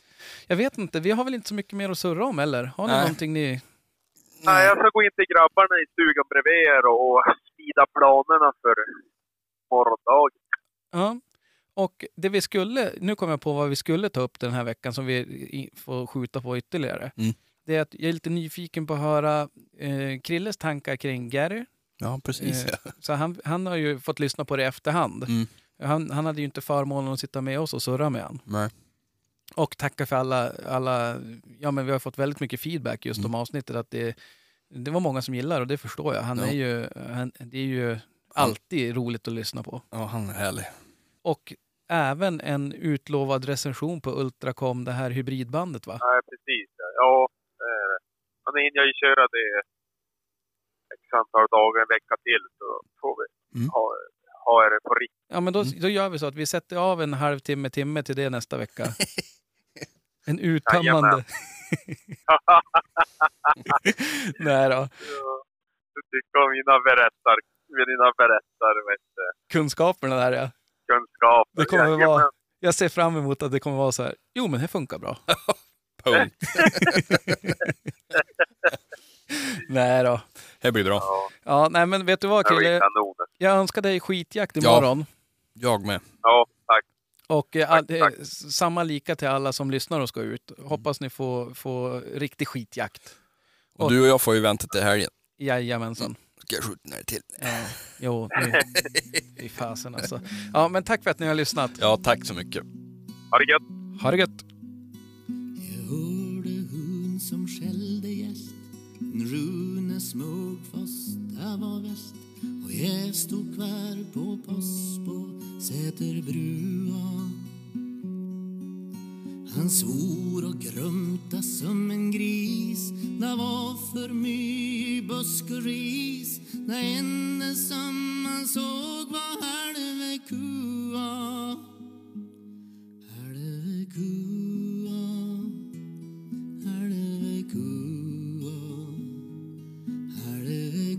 Jag vet inte, vi har väl inte så mycket mer att surra om eller? Har ni Nej. någonting ni... Nej, jag ska gå in till grabbarna i stugan bredvid er och smida planerna för morgondagen. Ja. Och det vi skulle, nu kommer jag på vad vi skulle ta upp den här veckan som vi får skjuta på ytterligare. Mm. Det är att jag är lite nyfiken på att höra eh, Krilles tankar kring Gary. Ja, precis. Eh, Ja. Så han, han har ju fått lyssna på det i efterhand. Mm. Han, han hade ju inte förmånen att sitta med oss och surra med han. Nej. Och tacka för alla, alla, ja men vi har fått väldigt mycket feedback just Mm. om avsnittet. Att det, det var många som gillar och det förstår jag. Han Ja. är ju, han, det är ju alltid roligt att lyssna på. Ja, han är härlig. Och även en utlovad recension på Ultracom, det här hybridbandet va? Nej, precis. ja. Eh, och nu hinner jag ju köra det x antal dagar, en vecka till, så får vi Mm. ha, ha det på riktigt. Ja men då, Mm. då gör vi så att vi sätter av en halvtimme, timme till det nästa vecka. (laughs) En uttömmande... (laughs) Nej då. Ja, Du tycker om mina berättar, mina berättar, vet du, Kunskaperna där ja. kunskaper. Det kommer vara... Jag ser fram emot att det kommer vara så här. Jo, men det funkar bra. (laughs) Punkt. (laughs) Nej då. Det blir bra. Ja, Ja, nej men vet du vad Krille? Jag önskar dig skitjakt Ja. imorgon. Jag med. Ja, tack. Och eh, all, eh, samma lika till alla som lyssnar och ska ut. Hoppas ni får, får riktig skitjakt. Och du och jag får ju vänta till helgen. Jajamensan. Ska jag skjuta när det till? Ja, jo, det, fy fasen alltså. Ja, men tack för att ni har lyssnat. Ja, tack så mycket. Ha det gött. Ha det gött! hörde hon som skällde gäst. Rune smög fast det var väst och jag stod kvar på pass på Säterbrua. Han svor och grumta som en gris. Det var för mycket busk och ris. Det enda som man såg var halve kua. Halve kua. Hare